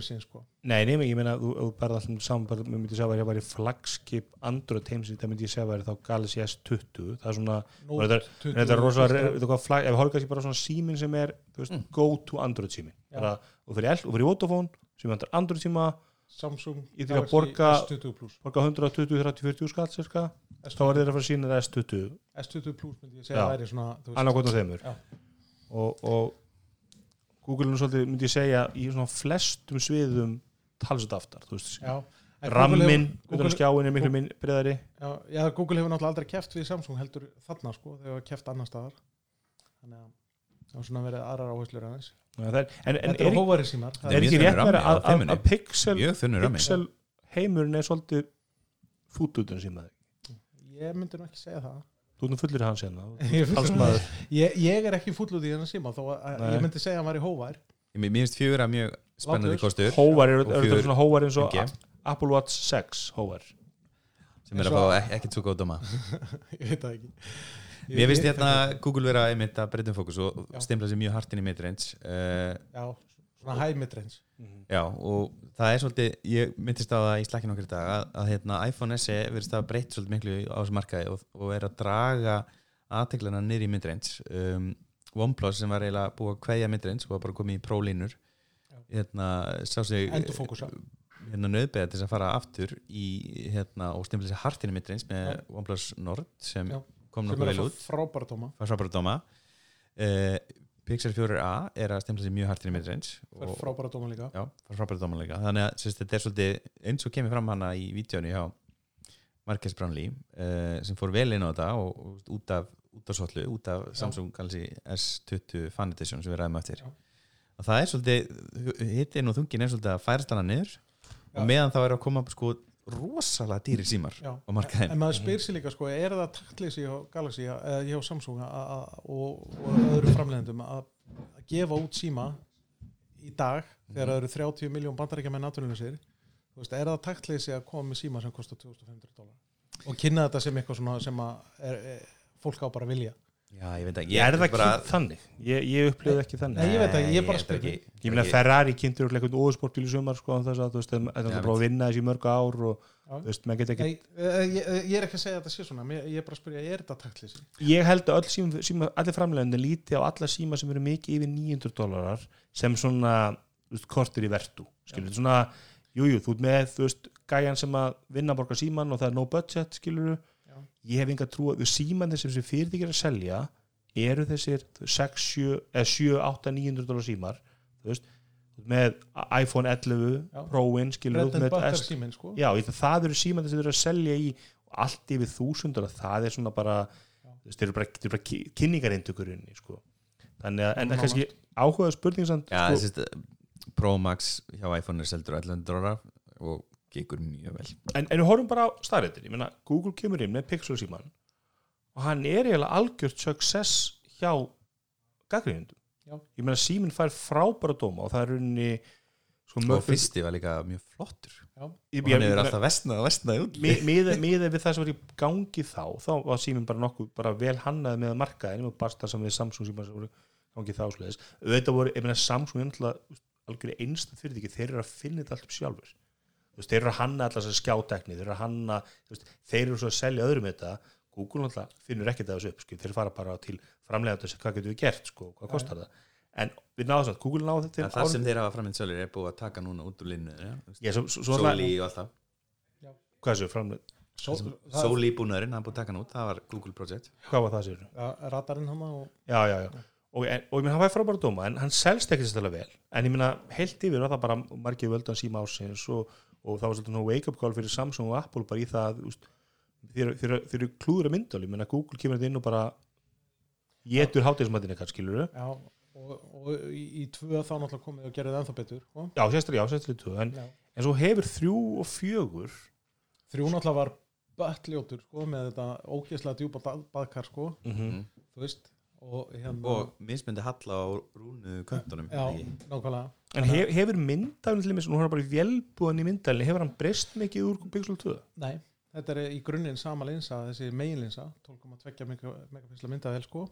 S5: sín sko.
S2: Nei, nefnir, ég meina, þú, þú berða alltaf saman, mér myndi segja að það væri flagskip Android heimsins, það myndi ég segja að væri þá Galaxy S20, það er svona þetta,
S5: 20,
S2: þetta er rosalega, ef við horfum kannski bara svona símin sem er, þú veist,
S3: Mm.
S2: go to Android sími,
S5: Já.
S2: bara, og fyrir fyrir Vodafone, sem vantar Android síma,
S5: Samsung Galaxy
S2: borga-
S5: S20 Plus.
S2: borga 120, 30, 40 skatt, cirka, þá er
S5: S20,
S2: þeir að fara að sína það S20,
S5: S20 Plus myndi ég segja að væri svona þú veist,
S2: annarkot á þeimur, og, og Google er svolítið, myndi ég segja, í svona flestum sviðum talsett aftar, þú veist,
S5: En
S2: rammin, utan skjáin er miklu minn breyðari,
S5: Já, já, Google hefur náttúrulega aldrei keft við Samsung heldur þarna sko, þegar hefur keft annar staðar. Þannig að það var svona verið aðrar áherslur aðeins.
S2: Er, en, en
S5: Þetta
S2: er,
S5: er hóvari símar.
S3: Það
S2: er ekki rétt verið að, að, að Pixel, Pixel heimurinn er svolítið fútutun símaði,
S5: Ég myndi nú ekki segja það
S2: þú erum fullir hans hérna,
S5: Ég- ég, ég er ekki full út í þennan síma þó að
S2: Nei.
S5: ég myndi segja að hann var í hóvar.
S3: Ég- mér finnst fjögur að mjög spennandi kostur.
S2: Hóvar er, er
S3: fjögur
S2: svona hóvar eins og
S3: 5G,
S2: Apple Watch 6 hóvar?
S3: Sem er að fá ek ekkert svo góð doma
S5: ég veit það ekki. Ég-
S3: Mér finnst hérna Google vera einmitt að breytum fókus og stimla sér mjög hart inn í midrange uh,
S5: Já, svona high midrange.
S3: Já, og það er svolítið ég myndist á það í slakkinu okkur í dag að, að hérna, iPhone SE verðist að breytt svolítið miklu á þessu markaði og, og er að draga aðteglana niður í midrange. Um, OnePlus sem var eiginlega búið að kveðja midrange og var bara komið í prólínur hérna, sá sig hérna nöðbeða til þess að fara aftur í hérna og stimla sér hart inn í midrange með
S5: Já.
S3: OnePlus Nord sem
S5: Já.
S3: kom nokkuð vel út.
S5: frábæra
S3: dóma uh, Pixel 4a er að stemla sér mjög hart inn í midrange
S5: fær frábæra tóma líka.
S3: Já, frábæra dóma líka. Þannig að sérst, þetta er svolítið eins og kemur fram hana í vídjónu hjá Marques Brownlee uh, sem fór vel inn á þetta og, og út af út af svollu, út af Samsung Galaxy S20 Fan Edition sem við ræðum eftir.
S5: Já.
S3: og það er svolítið hittin og þungin er svolítið að færast hana niður.
S5: Já.
S3: og meðan þá er að koma sko rosalega dýri símar
S5: Já.
S3: á markaðin
S5: En maður spyr sér líka sko, er það taktleysi hjá Galaxy eða hjá Samsung og, og öðru framleiðendum að gefa út síma í dag þegar það eru 30 miljón bandaríkja með veist, er það taktleysi að koma með síma sem kostar 2500 dólar og kynna þetta sem eitthvað sem að er, er, fólk á bara vilja
S3: Já, ég veit ekki
S2: ég er það
S3: bara,
S2: kynnt þannig, ég, ég upplifði ekki þannig
S5: Nei, ég veit ekki, ég bara
S3: held
S5: spyr.
S3: ekki.
S2: ég meina Ferrari kynntur og eitthvað óðsportbíl í sumar sko, þess að þú veist, þetta er bara að vinna þessi í mörg ár og þú veist, maður get ekki
S5: Nei, eh, ég, ég er ekki að segja að þetta sé svona ég, ég er bara að spyrja, er þetta taktleysi?
S2: ég held að öll síma, síma, allir framlegandi líti á alla síma sem eru mikið yfir 900 dólarar sem svona þú veist, kortir í vertu skilur, svona, jújú, jú, þú ert með þú veist, gæjan sem að vinna að borga síman og það er no budget, skilur
S5: Já.
S2: Ég hef enga trú að síman sem þessi fyrirtækir að selja eru þessir þú veist, 6, 7, eða 7, 8, 900 dólar símar veist, með iPhone 11
S5: Já.
S2: Pro-in, skilur þú
S5: sko
S2: Já, ég, það eru símandi sem þeir eru að selja í allt yfir þúsundar það er svona bara þeir eru bara, bara kynningareintökurinn sko. þannig að, en
S5: Nánast.
S2: kannski áhugaða spurning samt,
S3: Já,
S2: sko,
S3: Pro Max hjá iPhone er seldur á 1100 dólar og gekur mjög vel.
S2: En, en við horfum bara á starreitin ég meina, Google kemur inn með Pixel síman og hann er eiginlega algjört success hjá gaggrínundum
S5: Já.
S2: ég meina síminn fær frábæra dóma og það er unni sko,
S3: og fyrsti var líka mjög flottur.
S2: Ég,
S3: og hann hefur alltaf vestnað og vestnað út
S2: Mi- miðað miðað við það sem var í gangi þá þá var síminn bara nokkuð bara vel hannaði með markaðin og barsta sem við Samsung símar sem voru gangi það ásleðis auðvitað voru, ég meina Samsung er náttúrulega algjörði einstæð fyrir því þeir eru að finna þetta allt upp sjálfur veist, þeir eru að hanna alltaf þessar skjátekni þeir eru að hanna, þú veist, þeir eru svo að selja öðrum þetta, Google náttúrulega finnur ekkert af þessu upp, sko, þeir fara bara til framlega þessu, hvað getur við gert, sko, hvað kostar það? En við náðum samt, Google náðu þetta
S3: En það sem þeir hafa framleitt sjálfur er búið að taka núna út úr linnu Sóli og allt það.
S2: Hvað er þessu framlega,
S5: Sól, það,
S3: Sóli búnaðurinn, hann búið að taka hann út, það var Google Project.
S2: Hvað var það sér?
S5: radarinn hann og
S2: Já, já, já, og, en, og ég meina, hann var frábæra dóma en hann selst ekki sérstaklega vel. En ég meina, heilt yfir var það bara margir völdan síma ásins og, og það var svolítið nú wake-up call fyrir Samsung og Apple bara í það, þeir, eru klúður að myndal, ég meina, Google kemur þetta inn og bara getur hátíðismættin eitthvað, skilur
S5: já, og, og í, í tvö þá náttúrulega komið og gerði það ennþá betur sko.
S2: Já, sérstaklega, já, sérstaklega tvö, en, en svo hefur þrjú og fjögur
S5: þrjú náttúrulega var böttljótur sko, með þetta ógeðslega djúpa bað- baðkar sko,
S2: mm
S5: þú veist og hérna
S3: og mismyndi halla á rúnu köntunum
S5: já, nákvæmlega.
S2: En hef, hefur myndafinn til þess, nú er hann bara í vélbúðan í myndafinn, hefur hann breyst mikið úr Pixel 2?
S5: Nei, þetta er í grunninn sama linsa, þessi meginlinsa 12,2 mega- megapixla myndavel sko.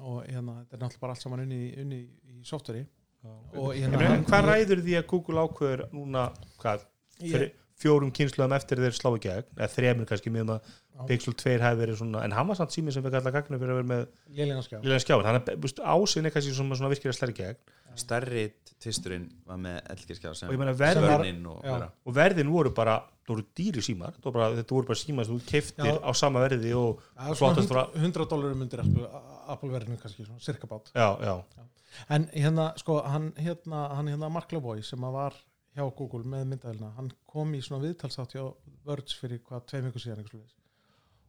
S5: Og hérna, þetta er náttúrulega bara allt saman unni, unni í softveri. Hérna
S2: hvað ræður því að Google ákveður núna, hvað, fyrir fjórum kynsluðum eftir þeir slá í gegn, eða þremur kannski með að. Pixel 2 hefði verið svona, en hann var samt sími sem við kallar gagna fyrir að vera með lilla skjáin, þannig að búst, ásinn er kannski svona, svona virkilega slær í gegn
S3: Stærri tvisturinn var með elgirskjá sem
S2: og ég meina verðin,
S3: og vera
S2: og verðin voru bara, það voru dýri símar, bara, þetta voru bara símar sem þú keiftir
S5: Já.
S2: á sama verði og flottast
S5: svona
S2: frá,
S5: 100 dólarum undir Apple verðinu kannski, cirka bát.
S2: Já, já,
S5: En hérna, sko, hann hérna, hann hérna Mark Lavoy sem að var hjá Google með myndavælina, hann kom í svona viðtalsátt hjá Verge fyrir hvað tveim ykkur síðan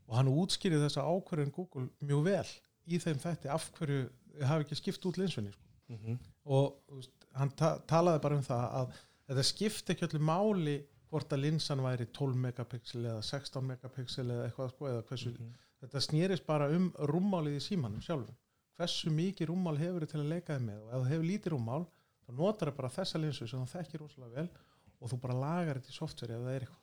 S5: og hann útskýrið þessa ákvörðin Google mjög vel í þeim þætti af hverju hafi ekki skipt út linsunni sko.
S2: mm
S5: og þú veist, hann ta talaði bara um það að þetta skipti ekki öllu máli hvort að linsan væri 12 megapixel eða 16 megapixel eða eitthvað sko, eða hversu, þetta snýrist bara um rúmmálið í símanum sjálfum. Hversu mikið rúmmál hefur til að leika þið með og ef þú hefur lítið rúmmál þá notar það bara þessa linsu sem þú þekkir rosalega vel og þú bara lagar þetta í software ef það er eitthvað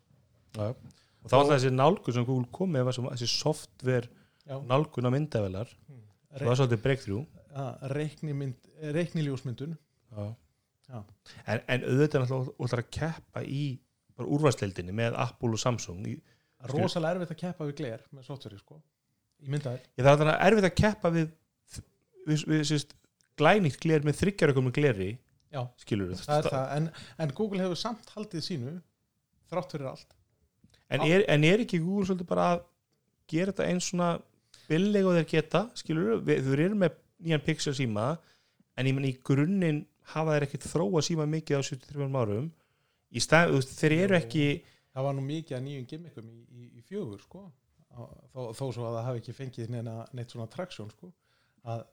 S2: já. og þá alltaf þessi nálgun sem Google kom með þessi software
S5: Já.
S2: nálgun á myndavelar það var svolítið breakthrough. Já. En, en auðvitað er útlar að keppa í bara úrvarsleildinni með Apple og Samsung í,
S5: rosalega erfitt að keppa við gler með software sko, í myndavel
S2: það er þannig erfitt að keppa við við, við sérst, glænýtt gler með þryggjarökum með gleri
S5: Já.
S2: skilur
S5: það er það, en, en Google hefur samt haldið sínu þrátt fyrir allt.
S2: En, er, en er ekki Google svolítið bara að gera þetta eins svona billeg og þeir geta? Skilur við, þau eru með nýjan pixel síma en ég menn í grunninn hafa þeir ekkit þróa síma mikið á 73 árum. Í stað, þú þeir eru ekki
S5: það var nú mikið að nýjum gimmickum í, í, í fjögur sko. Þó, þó svo að það hafi ekki fengið neina, neitt svona traksjón sko. Að,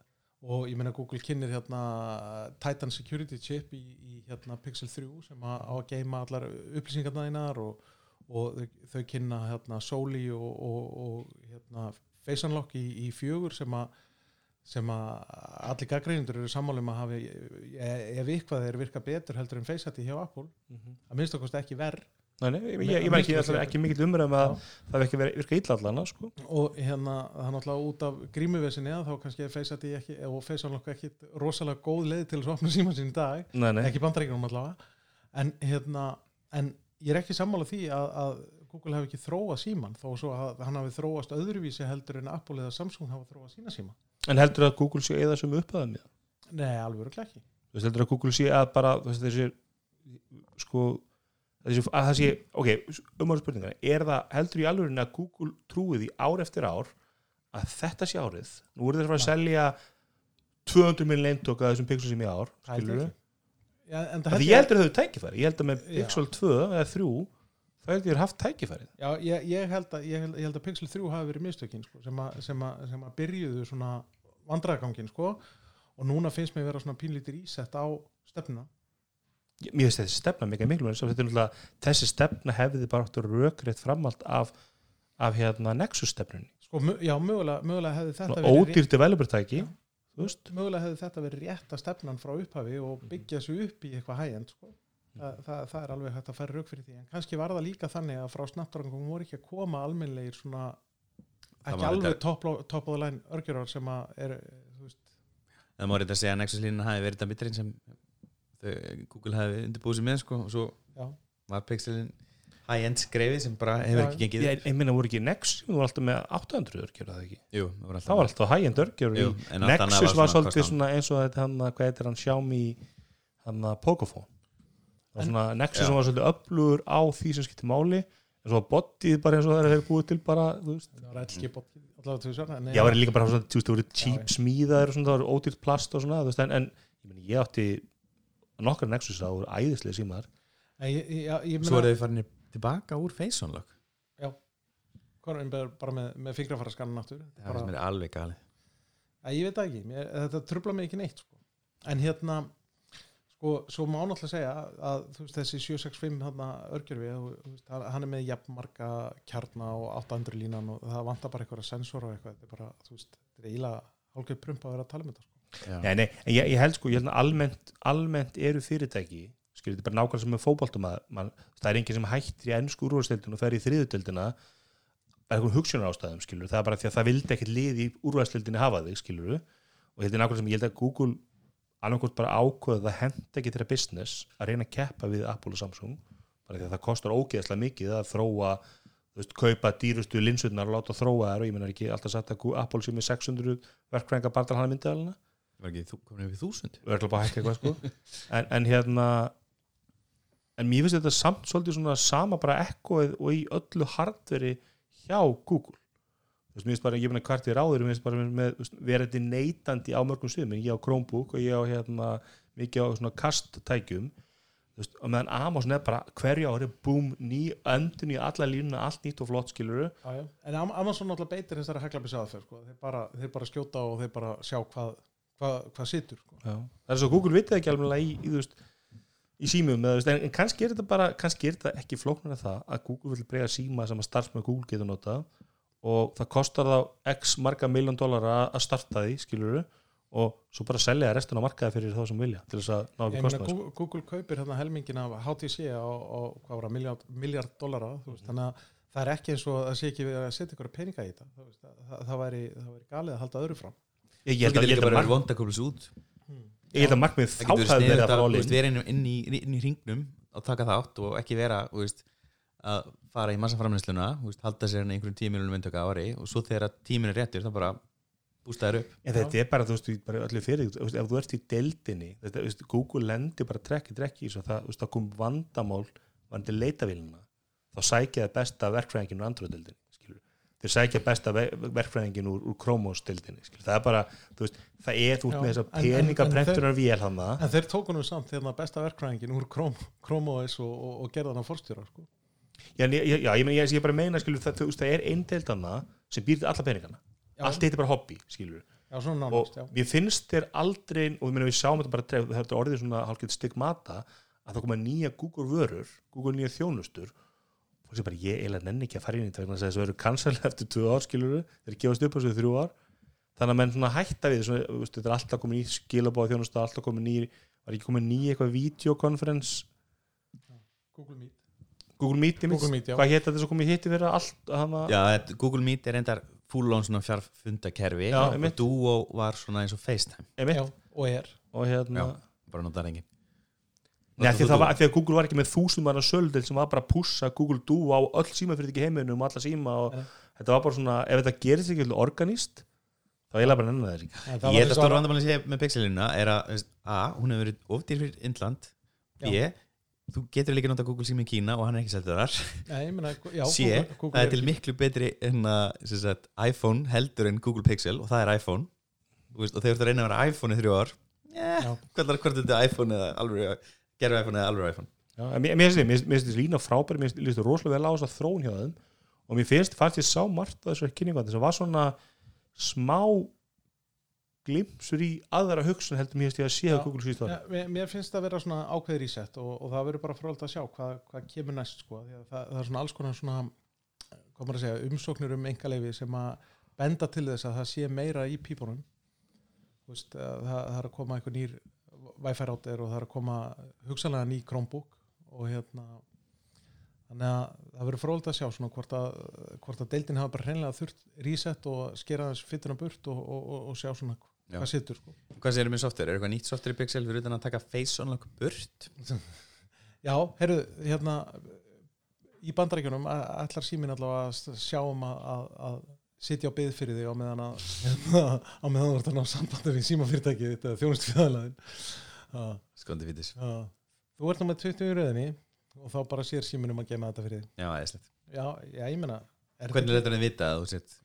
S5: og ég meina Google kynir hérna Titan Security Chip í, í hérna Pixel 3 sem á að geima allar upplýsingarna þínar og, og þau, kynna hérna Soli og, og, og hérna Face Unlock í, í fjögur sem að sem að allir gaggreinundur eru sammálum að hafi e- ef eitthvað þeir virka betur heldur en Face ID hjá Apple að minnst okkur ekki verð
S2: Nei, nei, ég, ég, ég var ekki,
S5: Miklu frekar.
S2: ekki mikill umræðum að það hef ekki verið virka illa allana sko.
S5: og hérna það er náttúrulega út af grímuvesinni þá kannski er ID ekki og Face Unlock ekki rosalega góð leið til þess að opna síma sín í dag,
S2: nei, nei.
S5: ekki bandaríkjum allavega en hérna en ég er ekki sammála því að, að Google hefur ekki þróað síman þó svo að hann hafi þróast öðruvísi heldur en Apple eða Samsung hafa þróað sína síma
S2: en heldur að Google sé eða sem upphæðan með
S5: Nei, alveg ekki
S2: þú veist, heldur að Google sé að bara þessi sko að það sé, ok, umhverjum spurningar er það, heldur í alveg að Google trúið í ár eftir ár að þetta sé árið, nú voru þeir að að selja 200 minn leintók að þessum pixel sem í ár, skilur
S5: ég ekki. Já, en það
S2: Því ég heldur að þau tækifæri, ég held að með. Pixel 2 eða 3 þá heldur ég haft tækifæri
S5: Já, ég, ég, held að, ég, held, ég held að Pixel 3 hafi verið mistökin sko, sem, að, sem, að, sem að byrjuðu svona vandræðagangin sko, og núna finnst mér vera svona pínlítir ísett á stefnuna.
S2: Ég- mér finnst þessi stefna mikið er náttúrulega, þessi stefna hefði bara áttur rökrétt framhald af, af hérna Nexus stefnunni
S5: sko, já, mögulega, mögulega hefði þetta
S2: Svona
S5: verið rétt,
S2: ódýrt developertæki
S5: Já.
S2: þú veist
S5: mögulega hefði þetta verið rétta stefnan frá upphafi og byggja þessu upp í eitthvað hægjend sko. Þa, það, það er alveg hægt að færa rauk fyrir því en kannski var það líka þannig að frá Snapdragon voru ekki að koma almennlegir svona ekki alveg
S3: þetta-
S5: top, top of the line örgjurar sem að er,
S3: það má reynda að segja að Nexus línan hafi verið það þau, Google hafi undirbúið sér með sko, og svo
S5: Já.
S3: var Pixelin high-end skrefi sem bara hefur
S5: Já.
S3: ekki gengið.
S2: Ég, ég minna voru ekki Nex, þú var alltaf með 800 örgjur það ekki,
S3: Jú, það var alltaf,
S2: það var alltaf high-end örgjur
S3: Jú,
S2: Nexus var
S3: svona
S2: svolítið svona eins og þetta hann, hvað heitir hann, Xiaomi hann að Pocophone. Var svona Nexus
S3: Já.
S2: sem var svolítið öflugur á því sem skiptir máli en svo var bodyð bara eins og það er búið til bara,
S5: það var ekki bótt allavega til þess að
S2: Já, það er líka bara svona, þú veist, það voru cheap smíðaður og svona, það voru ódýrt plast og svona, þú veist, en, en ég átti nokkar Nexus það voru æðislega símaðar
S5: ég, ég, ég, ég
S3: Svo eru þau farinir tilbaka úr Face Unlock
S5: konan bara, bara með, með fingrafara skannan aftur?
S3: Það er
S5: bara,
S3: sem er alveg galið.
S5: Æ, ég veit það ekki, mér, þetta trubla mig ekki neitt sko. en hérna sko, svo má náttúrulega segja að, veist, þessi 765 þarna örgjörfi hann er með jafnmarga kjarna og 800 línan og það vantar bara eitthvað sensor og eitthvað, þetta er bara, þú veist, þetta er eiginlega hálfgeir prumpa að vera að tala um þetta
S3: Já,
S2: nei, en ég, ég held sko, ég held að almennt, almennt eru fyrirtæki, skilur, þetta er bara nákvæmlega sem með fótboltum að man, það er enginn sem hættir í ennsku úrvarsdeildinu og fer í þriðudeildina er eitthvað hugsunar ástæðum, skilur, það er bara því að það vildi ekkert lið í úrvarsdeildinu hafa þig, skilur. Og þetta er nákvæmlega sem ég held að Google annarkort bara ákveða það henda ekki þeirra business að reyna að keppa við Apple og Samsung bara því að það kostar ógeðslega mikið að þróa veist, kaupa dýrustu linsutnar og láta þróa þær og ég menna ekki alltaf satt að Apple sé með 600 verkfrænga bara til hann myndaðalina
S3: Var ekki þú komin yfir þúsund?
S2: örgulega bara hækka eitthvað sko en, en hérna en mér finnst þetta samt svolítið svona sama bara ekkoið og í öllu hardveri hjá Google þú veist, mér finnst bara, ég meina hvert er áður mér finnst bara með, veist, verandi neytandi á mörgum sviðum, ég á Chromebook og ég á hérna, mikið á svona kasttækjum þú veist, og meðan Amazon er bara hverju ári, búm, ný öndun í alla línuna, allt nýtt og flott skiluru
S5: já, já. en Am- Amazon náttúrulega beitir þessari heglabis aðferð sko. þeir, bara, þeir bara skjóta og þeir bara sjá hvað hvað, hvað situr sko.
S2: Það er svo Google vitið ekki alveg í, í, veist, í símum en, en kannski er þetta bara kannski er þetta ekki flóknar en það að Google vil breyga síma sem að starfsmenn Google getur notað og það kostar þá x marga miljón dólar að starta því skiluru og svo bara selja restin á markaði fyrir þá sem vilja til þess að ná ekki sko.
S5: Google, Google kaupir hérna helmingin af HTC á hvað var miljard, miljard dollara veist, þannig að það er ekki eins og það sé ekki verið að setja ykkur peninga í þetta það, það, það, væri, það væri galið að halda öðru fram
S2: ég, held að, að, mark,
S3: að
S2: að markmið þá
S3: Það verið
S2: að fara
S3: að
S2: all in
S3: vera inn, í, í hringnum og taka þátt og ekki vera veist, að fara í massa framleysluna halda sér einhverjum tímilunum myndtöka á ári og svo þegar tímin er réttur þá bara bústa þér upp.
S2: En þetta er bara, þú veist, bara öllu fyrir þú veist, ef þú ert í deildinni þetta, veist, Google lendir bara trekki, trekki í svo það, það kom vandamál vandi leitavélina þá sækja það besta verkfræðingin úr Android-deildinni. skilur. Þeir sækja besta ve verkfræðingin úr, úr skilur. það er bara, þú veist, það er
S5: Já,
S2: með þess að
S5: en- en
S2: peningaprentunar vél hann
S5: en þeir tóku nú samt þegar besta verkfræðingin úr OS og, og, og gerðan á forstjóra sko.
S2: já, ég, já, ég, meina, ég, ég bara meina, skilur, það, þú veist, það er einn deildana sem býr til alla peningana
S5: Já.
S2: allt þetta er bara hobby, skilur
S5: já,
S2: og
S5: nánast, já.
S2: mér finnst þér aldrei og við, við sjáum þetta bara dref, þetta orðið svona hálfgett stigmata að það koma nýja Google vörur Google nýja þjónustur og þessi bara ég eiginlega nenni ekki að fara inn í þetta þess að þessu verður kansalega eftir tvö ár skiluru þeir gefast upp á þessu þrjú ár. Þannig að menn svona hætta við svona, veist, þetta er alltaf komin í skilabóða þjónustu alltaf komin í, var ekki komin ný eitthvað videokonferens
S5: Google Meet.
S2: Google Meet.
S5: Google Meet,
S2: hvað hétt þetta svo komið hitti fyrir allt hana,
S3: Já, þetta- Google Meet er endar full-on svona fjarfundakerfi og. Duo var svona eins og FaceTime.
S5: Já, og er
S2: og hérna
S3: Já. bara notar engin
S2: Nei, því, því að Google var ekki með þúsund manna söldel sem var bara að pússa Google Duo á öll símafyrirtæki heiminum og alla síma og
S5: Nei.
S2: þetta var bara svona, ef þetta gerist ekki organist, þá er eiginlega bara nennan það ekki.
S3: Ég held
S5: var
S3: að stóra vandamálinn sé með pixelina er að veist, A, hún hefur verið ofdýr fyrir Indland B, þú getur líka nota Google sími í Kína og hann er ekki seldur þar
S5: Nei, ég meina, já,
S3: C, það er til miklu betri en að sem sagt, iPhone heldur en Google Pixel og það er iPhone Þú veist, og þegar þú ert að að vera iPhone í þrjú ár yeah,
S5: Já.
S3: hvað er þetta er iPhone eða alveg gerfi iPhone eða alveg iPhone
S2: Já, mér mér finnst þessi lína frábæri, mér finnst þið rosalega vel á þess að þróun hjá þeim og mér finnst, fannst ég sá margt á þessu kynningandi sem var svona smá glimsur í aðra hugsun heldur mér finnst ég að sé
S5: Já.
S2: að Google síðust
S5: Já, mér, mér finnst það að vera svona ákveðir í sett og, og það verður bara frólægt að sjá hvað, hvað kemur næst sko. Því að það, það er svona alls konar svona hvað maður að segja, umsóknir um engaleifi sem að benda til þess að það sé meira í pípunum að það, það er að koma einhver nýr Wi-Fi router og það er að koma hugsanlega ný Chromebook og hérna þannig að það verður frólægt að sjá svona hvort að, hvort að deildin hafa bara hreinlega þurft reset og skera þess fytuna burt og, og, og, og sjá svona
S3: Já.
S5: hvað situr sko.
S3: Hvað segir með software? Er eitthvað nýtt software í Pixel fyrir utan að taka face unlock burt?
S5: já, heyrðu, hérna í bandarækjunum ætlar símin allavega að s- sjá um að, að, að sitja á byggð fyrir því á meðan að á meðan þú ert að ná sambandi við símafyrirtæki þetta þjónustu fjöðalæðin
S3: Skondi fítis.
S5: Þú ert nú með 20 í rauðinni og þá bara sér síminum að gema þetta fyrir því
S3: Já, eðislegt
S5: já, já, ég meina er
S3: Hvernig er
S5: þetta
S3: að vita að þú sett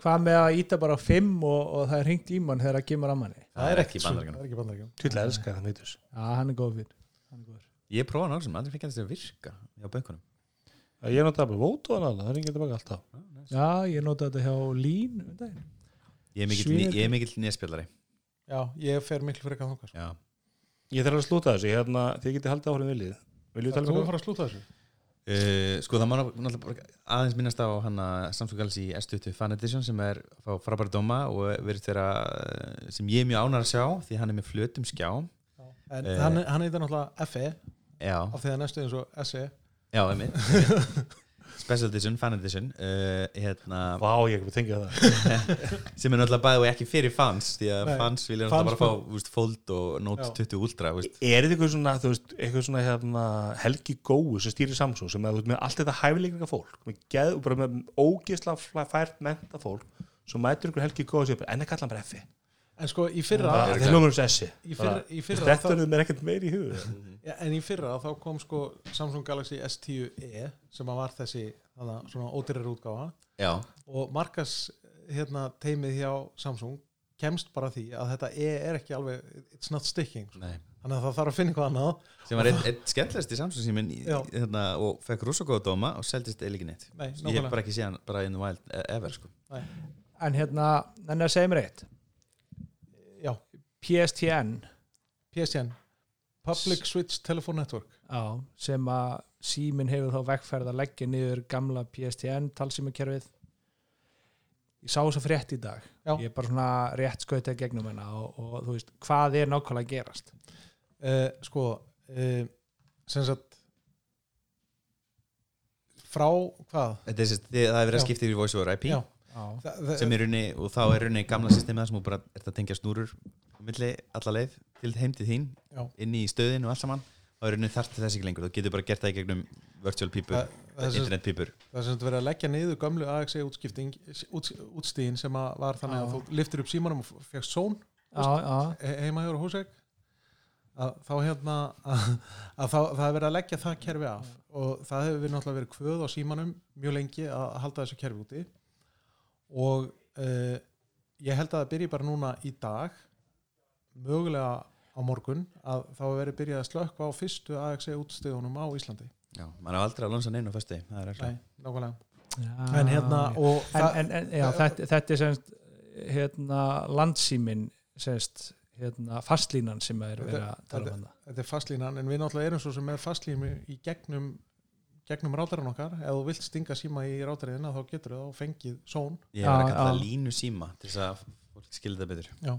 S4: hvað með að íta bara á fimm og, og það er hringt í mann þegar það kemur að manni?
S3: Það er ekki
S5: það er bandaríkjunum.
S2: Tvillega elskar hann veitus
S4: já, hann er góð fyrir hann er góður.
S3: Ég prófaði náttúrulega, aldrei fikk þetta að virka hjá bönkunum.
S2: Ég notaði bara vótu hann alveg, það ringið tilbaka alltaf.
S4: Já, ég nota þetta hjá Lín um daginn.
S3: Ég er mikill,
S4: Svínið.
S3: ég er mikill nýjaspjallari
S5: já, ég fer miklu fyrir eitthvað þangast
S3: Já,
S2: Ég þarf að slúta þessu, hérna, þið getið haldið áhrifin viljið Viljið tala
S5: þú
S2: um
S5: er að fara að slúta þessu?
S3: Uh, sko það má náttúrulega bara aðeins minnast á hana Samsung Galaxy S20 Fan Edition sem er fá frábæra dóma og verið þeirra eh, sem ég er mjög ánar að sjá því hann er með flötum skjá
S5: en
S3: Eh.
S5: hann, hann heitir náttúrulega FE
S3: Já,
S5: af því að næstu eins og SE
S3: já, einmitt. Special Edition, Fan Edition uh, hérna,
S2: Vá, ég hef tengið það
S3: sem er náttúrulega bæði og ekki fyrir fans því að
S5: Nei,
S3: fans vilja náttúrulega bara fá úst, Fold og Note
S5: Já.
S3: 20 Ultra úst.
S2: Er þetta eitthvað svona, veist, eitthvað svona hérna, Helgi Góu sem stýrir Samsung sem er með allt þetta hæfileika fólk með geð, bara með ógisla fært menta fólk svo mætur einhver Helgi Góu og segir bara, en það kalla hann bara F
S5: en sko í fyrra
S2: Það
S3: er
S2: er hljómar um S
S5: í fyrra, í fyrra
S2: Þetta
S5: þá,
S2: er mér ekkert meiri í hug
S5: ja, en í fyrra þá kom sko Samsung Galaxy S10e sem var þessi hana, svona ódýrar útgáfa.
S3: Já,
S5: og markas hérna, teimið hjá Samsung kemst bara því að þetta e er ekki alveg it's not sticking sko.
S3: nei.
S5: Þannig að það þarf að finna eitthvað annað.
S3: Sem var eitt, eitt skemmtilegst í Samsung
S5: Já.
S3: hérna, og fekk rússakóða dóma og seldist eða ekki neitt.
S5: Nei,
S3: ég hef bara ekki séð hann bara in the wild e- ever sko.
S4: en hérna, en að segja mér eitt PSTN
S5: PSN Public Switch Telephone Network.
S4: Já, sem að símin hefur þá vegferð að leggja niður gamla PSTN talsímakerfið. Ég sá þess að frétt í dag.
S5: Já.
S4: ég er bara svona rétt skautað gegnum hennar og, og þú veist, hvað er nákvæmlega að gerast?
S5: Uh, sko uh, sem sagt frá hvað?
S3: Þetta er sérst, það er verið að skipta yfir voice over IP
S5: Já.
S4: já,
S5: Þa,
S3: sem er runni, og þá er runni gamla systemið sem þú bara ert að tengja snúrur. á milli alla leið til heim til þín
S5: Já.
S3: inn í stöðin og allt saman þá er runni þarft þess ekki lengur, þú getur bara gert það í gegnum virtual pípur,
S5: er
S3: internet pípur
S5: það er sem sagt verið að leggja niður gömlu AXE útskipting út, útstíðin sem að var þannig að þú liftir upp símanum og fegst són
S4: já, já,
S5: he- heima hjá húsæk að þá hérna að, að þá, það er verið að leggja það kerfi af og það hefur verið náttúrulega verið kvöð á símanum mjög lengi að halda þessu kerfi úti. Og uh, ég held að það byrji bara núna í dag mögulega á morgun að þá er verið byrjað að slökka á fyrstu AXE útstíðunum á Íslandi.
S3: Já, mann á aldrei að lonsa neina á er
S5: Nei, nákvæmlega.
S4: Já.
S5: En hérna og
S4: en, en, en já, þetta, þetta er semst hérna landsímin semst hérna fastlínan sem er verið að tala um þetta
S5: þetta er fastlínan en við náttúrulega erum svo sem með fastlínu í gegnum gegnum rátarinn okkar. Ef þú vilt stinga síma í rátarinn þá getur þú þá fengið són.
S3: Ég verið að kalla línu síma til þess að skilja það betur.
S5: Já,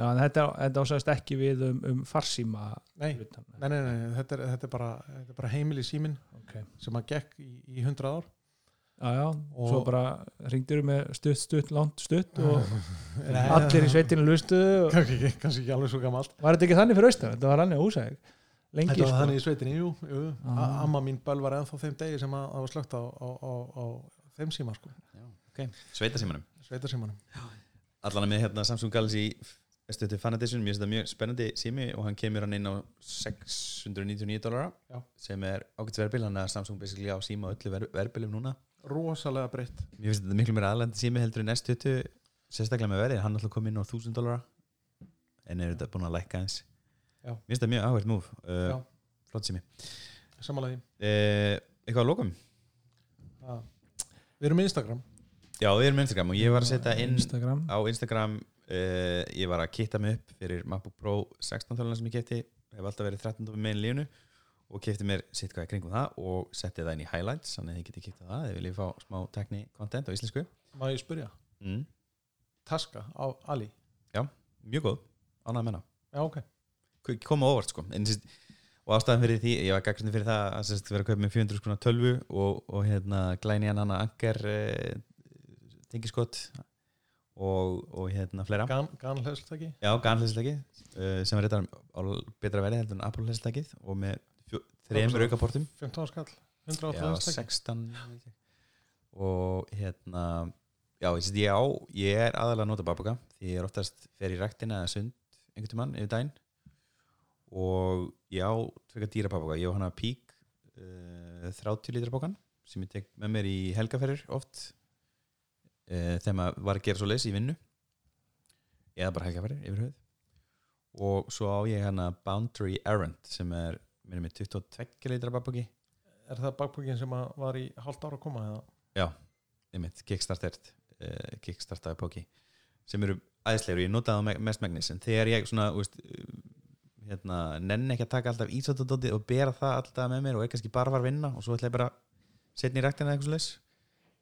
S4: já, þetta, þetta ásæðast ekki við um, um farsíma
S5: nei, nei, nei, nei, þetta, er, þetta, er bara, þetta er bara heimili símin
S4: okay.
S5: sem að gekk í, í 100 ár.
S4: Já, já,
S5: Og-
S4: svo bara ringdur með stutt, stutt, langt, stutt og
S5: Nei,
S4: allir í sveitinu lustu og...
S5: kannski ekki, kannski ekki alveg svo gammalt
S4: var þetta ekki þannig fyrir austan, þetta var í húsæk. Lengi
S5: þetta var
S4: sko.
S5: þannig í sveitinni, jú, jú.
S4: Ah.
S5: Amma mín bölvar ennþá þeim degi sem að var slögt á, á, á, á þeim síma sko,
S3: Sveita símanum
S5: sveitasímanum
S3: Allan með hérna Samsung Galaxy S20 Fan Edition, mér finnst þetta mjög spennandi sími og hann kemur hann inn á 699 dólara
S5: Já.
S3: sem er ágætt verbil, hann er Samsung basically á síma öllu ver verbilum núna.
S5: Rosalega breytt.
S3: Mér finnst þetta miklu meira aðlandi sími heldur en S20 sérstaklega með verið, hann er alltaf komið inn á 1000 dólara en er þetta búin að lækka eins
S5: Já.
S3: Mér finnst þetta mjög áhvert múf uh, flott sími.
S5: Samanlega því.
S3: Uh, Eitthvað að lokum?
S5: að við erum með Instagram
S3: Já, við erum Instagram og ég var að setja inn
S4: Instagram.
S3: á Instagram uh, ég var að kitta mig upp fyrir MacBook Pro 16 töluna sem ég kefti hef alltaf verið 13 með einn lífunu og kefti mér sitt hvað í kringum það og setti það inn í highlights þannig að þið geti kitta það ef viljið fá smá tekni content á íslensku.
S5: Má ég spyrja,
S3: mm.
S5: taska á Ali?
S3: Mjög góð, ánægð menna
S5: já ok,
S3: koma óvart sko. En, sérst, og ástæðan fyrir því, ég var gaggrindi fyrir það að vera að kaupa með 400 skona tölvu og, og hérna glæni hann hana angar eh, tengiskott og, og hérna fleira.
S5: Gan, ganhleðslutæki.
S3: Já, ganhleðsleiki uh, sem er reyndar á betra verið heldur en Apple hleðsleikið og með fjó, þremur aukaportum.
S5: 15 skall, 108
S3: Já,
S5: hleðslutæki
S3: 16 veit ég. og hérna já, ég, ég, á, ég er aðalega að nota babuga því ég er oftast fer í ræktina eða sund einhvern tímann yfir daginn. Og ég á tvekka dýra babuga, ég á hana pík uh, 30 lítra bókan sem ég tek með mér í helgaferðir oft þegar maður var að gera svo leys í vinnu. Eða bara helgaferðir yfir höfuð. Og svo á ég hana Boundary Errand sem er minnum með 22 lítra babugi
S5: Er það bakbúkin sem var í hálft ára að koma eða?
S3: Já, einmitt, kickstartert uh, kickstartaði póki sem eru æðislegur, ég notaði mest megnis en þegar ég svona úst, hérna, nenni ekki að taka alltaf ísóttadóti og bera það alltaf með mér og er kannski bara var vinna og svo ætla ég bara setni í ræktina eða eitthvað leis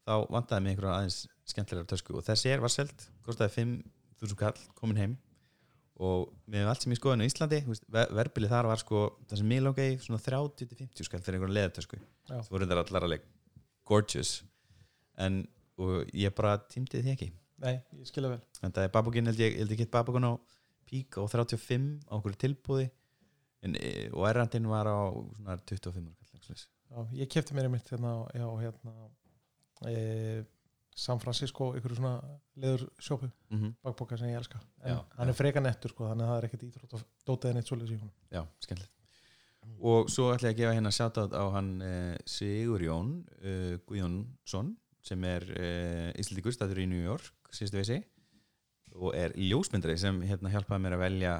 S3: þá vantaði mig einhverja aðeins skemmtilegar tösku. Og þessi er var selt, kostaði 5.000 kall komin heim. Og með allt sem ég skoðin á Íslandi verbilið þar var sko það sem mig langaði í svona 30-50 skall fyrir einhverja leðartösku það voru þetta allar alveg gorgeous. En ég bara tímdi því ekki.
S5: Nei, ég skilja vel.
S3: En það er babuginn held ég, ég held ég get babuginn á pík á 35 á okkur tilbúði en, e, og errandinn var á svona 25 ára kall,
S5: Já, ég kefti mér einmitt hérna, já, hérna e, San Francisco, ykkur svona leður sjópu,
S3: mm -hmm.
S5: bakboka sem ég elska. En
S3: Já,
S5: hann
S3: já.
S5: er freka nettur sko, þannig að það er ekkert íþrótt að dótaði neitt svoleiðis í hún
S3: já, skemmtilegt. Og svo ætla ég að gefa hérna sjátátt á hann uh, Sigur Jón uh, Guðjónsson sem er uh, Íslandíkur, stættur í New York síðustu veisi og er ljósmyndari sem hérna hjálpaði mér að velja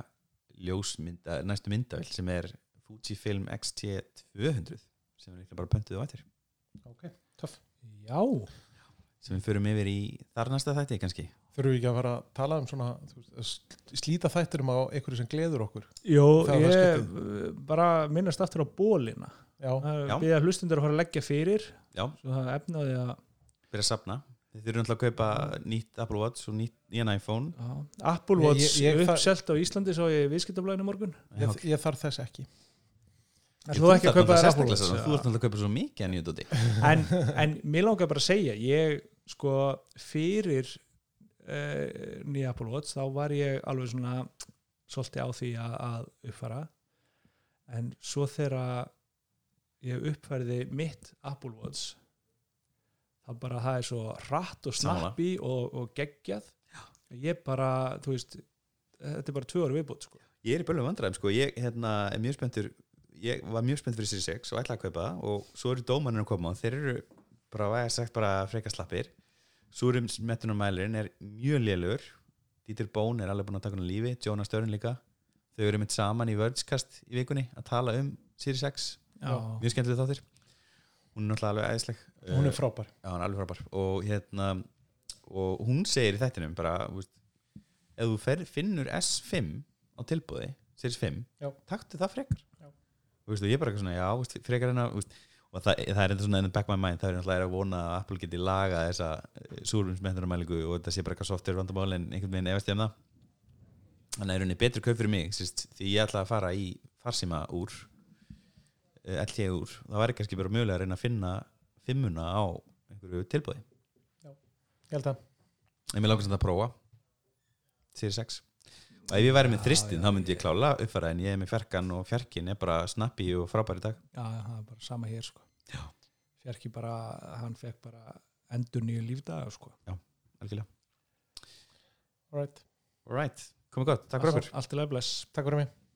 S3: ljósmynda, næstu myndavill sem er Fujifilm X-T200 sem er líklega bara pöntuð á ættir
S5: Ok, töff
S4: Já,
S3: sem við förum yfir í þar næsta þætti kannski.
S5: Þurfum við ekki að fara að tala um svona þú veist, slíta þætturum á einhverju sem gleður okkur?
S4: Jó, ég bara minnast aftur á bólina
S5: Já.
S4: Við að hlustundur að fara að leggja fyrir.
S3: Já,
S4: svo það efnaði að
S3: byrja að sapna þið þurfum alltaf að kaupa nýtt Apple Watch og nýtt nýjan iPhone.
S4: Já, Apple
S5: Ég-
S4: Watch
S5: ég- ég-
S4: uppselt á Íslandi svo ég viðskiptablaðinu morgun.
S5: Ég, ég þarf þess ekki
S4: þú ekki að kaupa þér Apple Watch
S3: þú ert alltaf að kaupa svo mikið að nýja dóti
S4: en, en mér langar bara að segja ég sko fyrir uh, nýja Apple Watch þá var ég alveg svona svolítið á því að, að uppfara en svo þegar ég uppfærði mitt Apple Watch þá bara það er svo hratt og snappi og, og geggjað. Ég bara, þú veist þetta er bara tvö ára viðbútt sko.
S3: ég er í bölum vandræðum sko, ég hérna, er mjög spenntur ég var mjög spennt fyrir Series X og ætlaði að kaupa það og svo eru dómanir að koma og þeir eru bara, hvað ég sagt, bara freka slappir. Súrims metunarmælirinn er mjög lélur Dieter Bón er alveg búin að taka hann á lífi Jonas Störn líka. Þau eru mitt saman í Vergecast í vikunni að tala um Series X,
S4: Já.
S3: mjög skemmtileg þáttir hún er náttúrulega alveg æðisleg.
S5: Hún
S3: Eh,
S5: er frábær.
S3: Já, hann er frábær. Og hérna og hún segir í þættinum bara veist, ef þú finnur S5 á tilbúði, Series 5
S5: Já.
S3: taktu það frekar. Og veist, ég er bara eitthvað svona, já, veist, frekar veist, og það, það er eitthvað svona the back my mind það er náttúrulega að vona að Apple geti laga þessa súrumsmetnarmælingu og þetta sé bara eitthvað software vandamál en einhvern veginn efast ég um það. Þannig að er henni betri kaup fyrir mig sýst, því ég ætla að fara í farsíma úr LTE úr, það væri kannski bara mögulega að reyna að finna fimmuna á einhverju tilbúði
S5: Ég held að
S3: mér langar samt að prófa. Series 6 og ef ég væri með þristin þá myndi ég klála uppfæra en ég er með fjarkan og fjarkin er bara snappi og frábær í dag.
S4: Já, það er bara sama hér sko. Fjarki bara, hann fekk bara endur nýju lífdaga sko.
S3: algjörlega.
S5: Alright,
S3: Alright, komið gott, takk fyrir okkur.
S4: Allt til að bless.
S5: Takk fyrir mig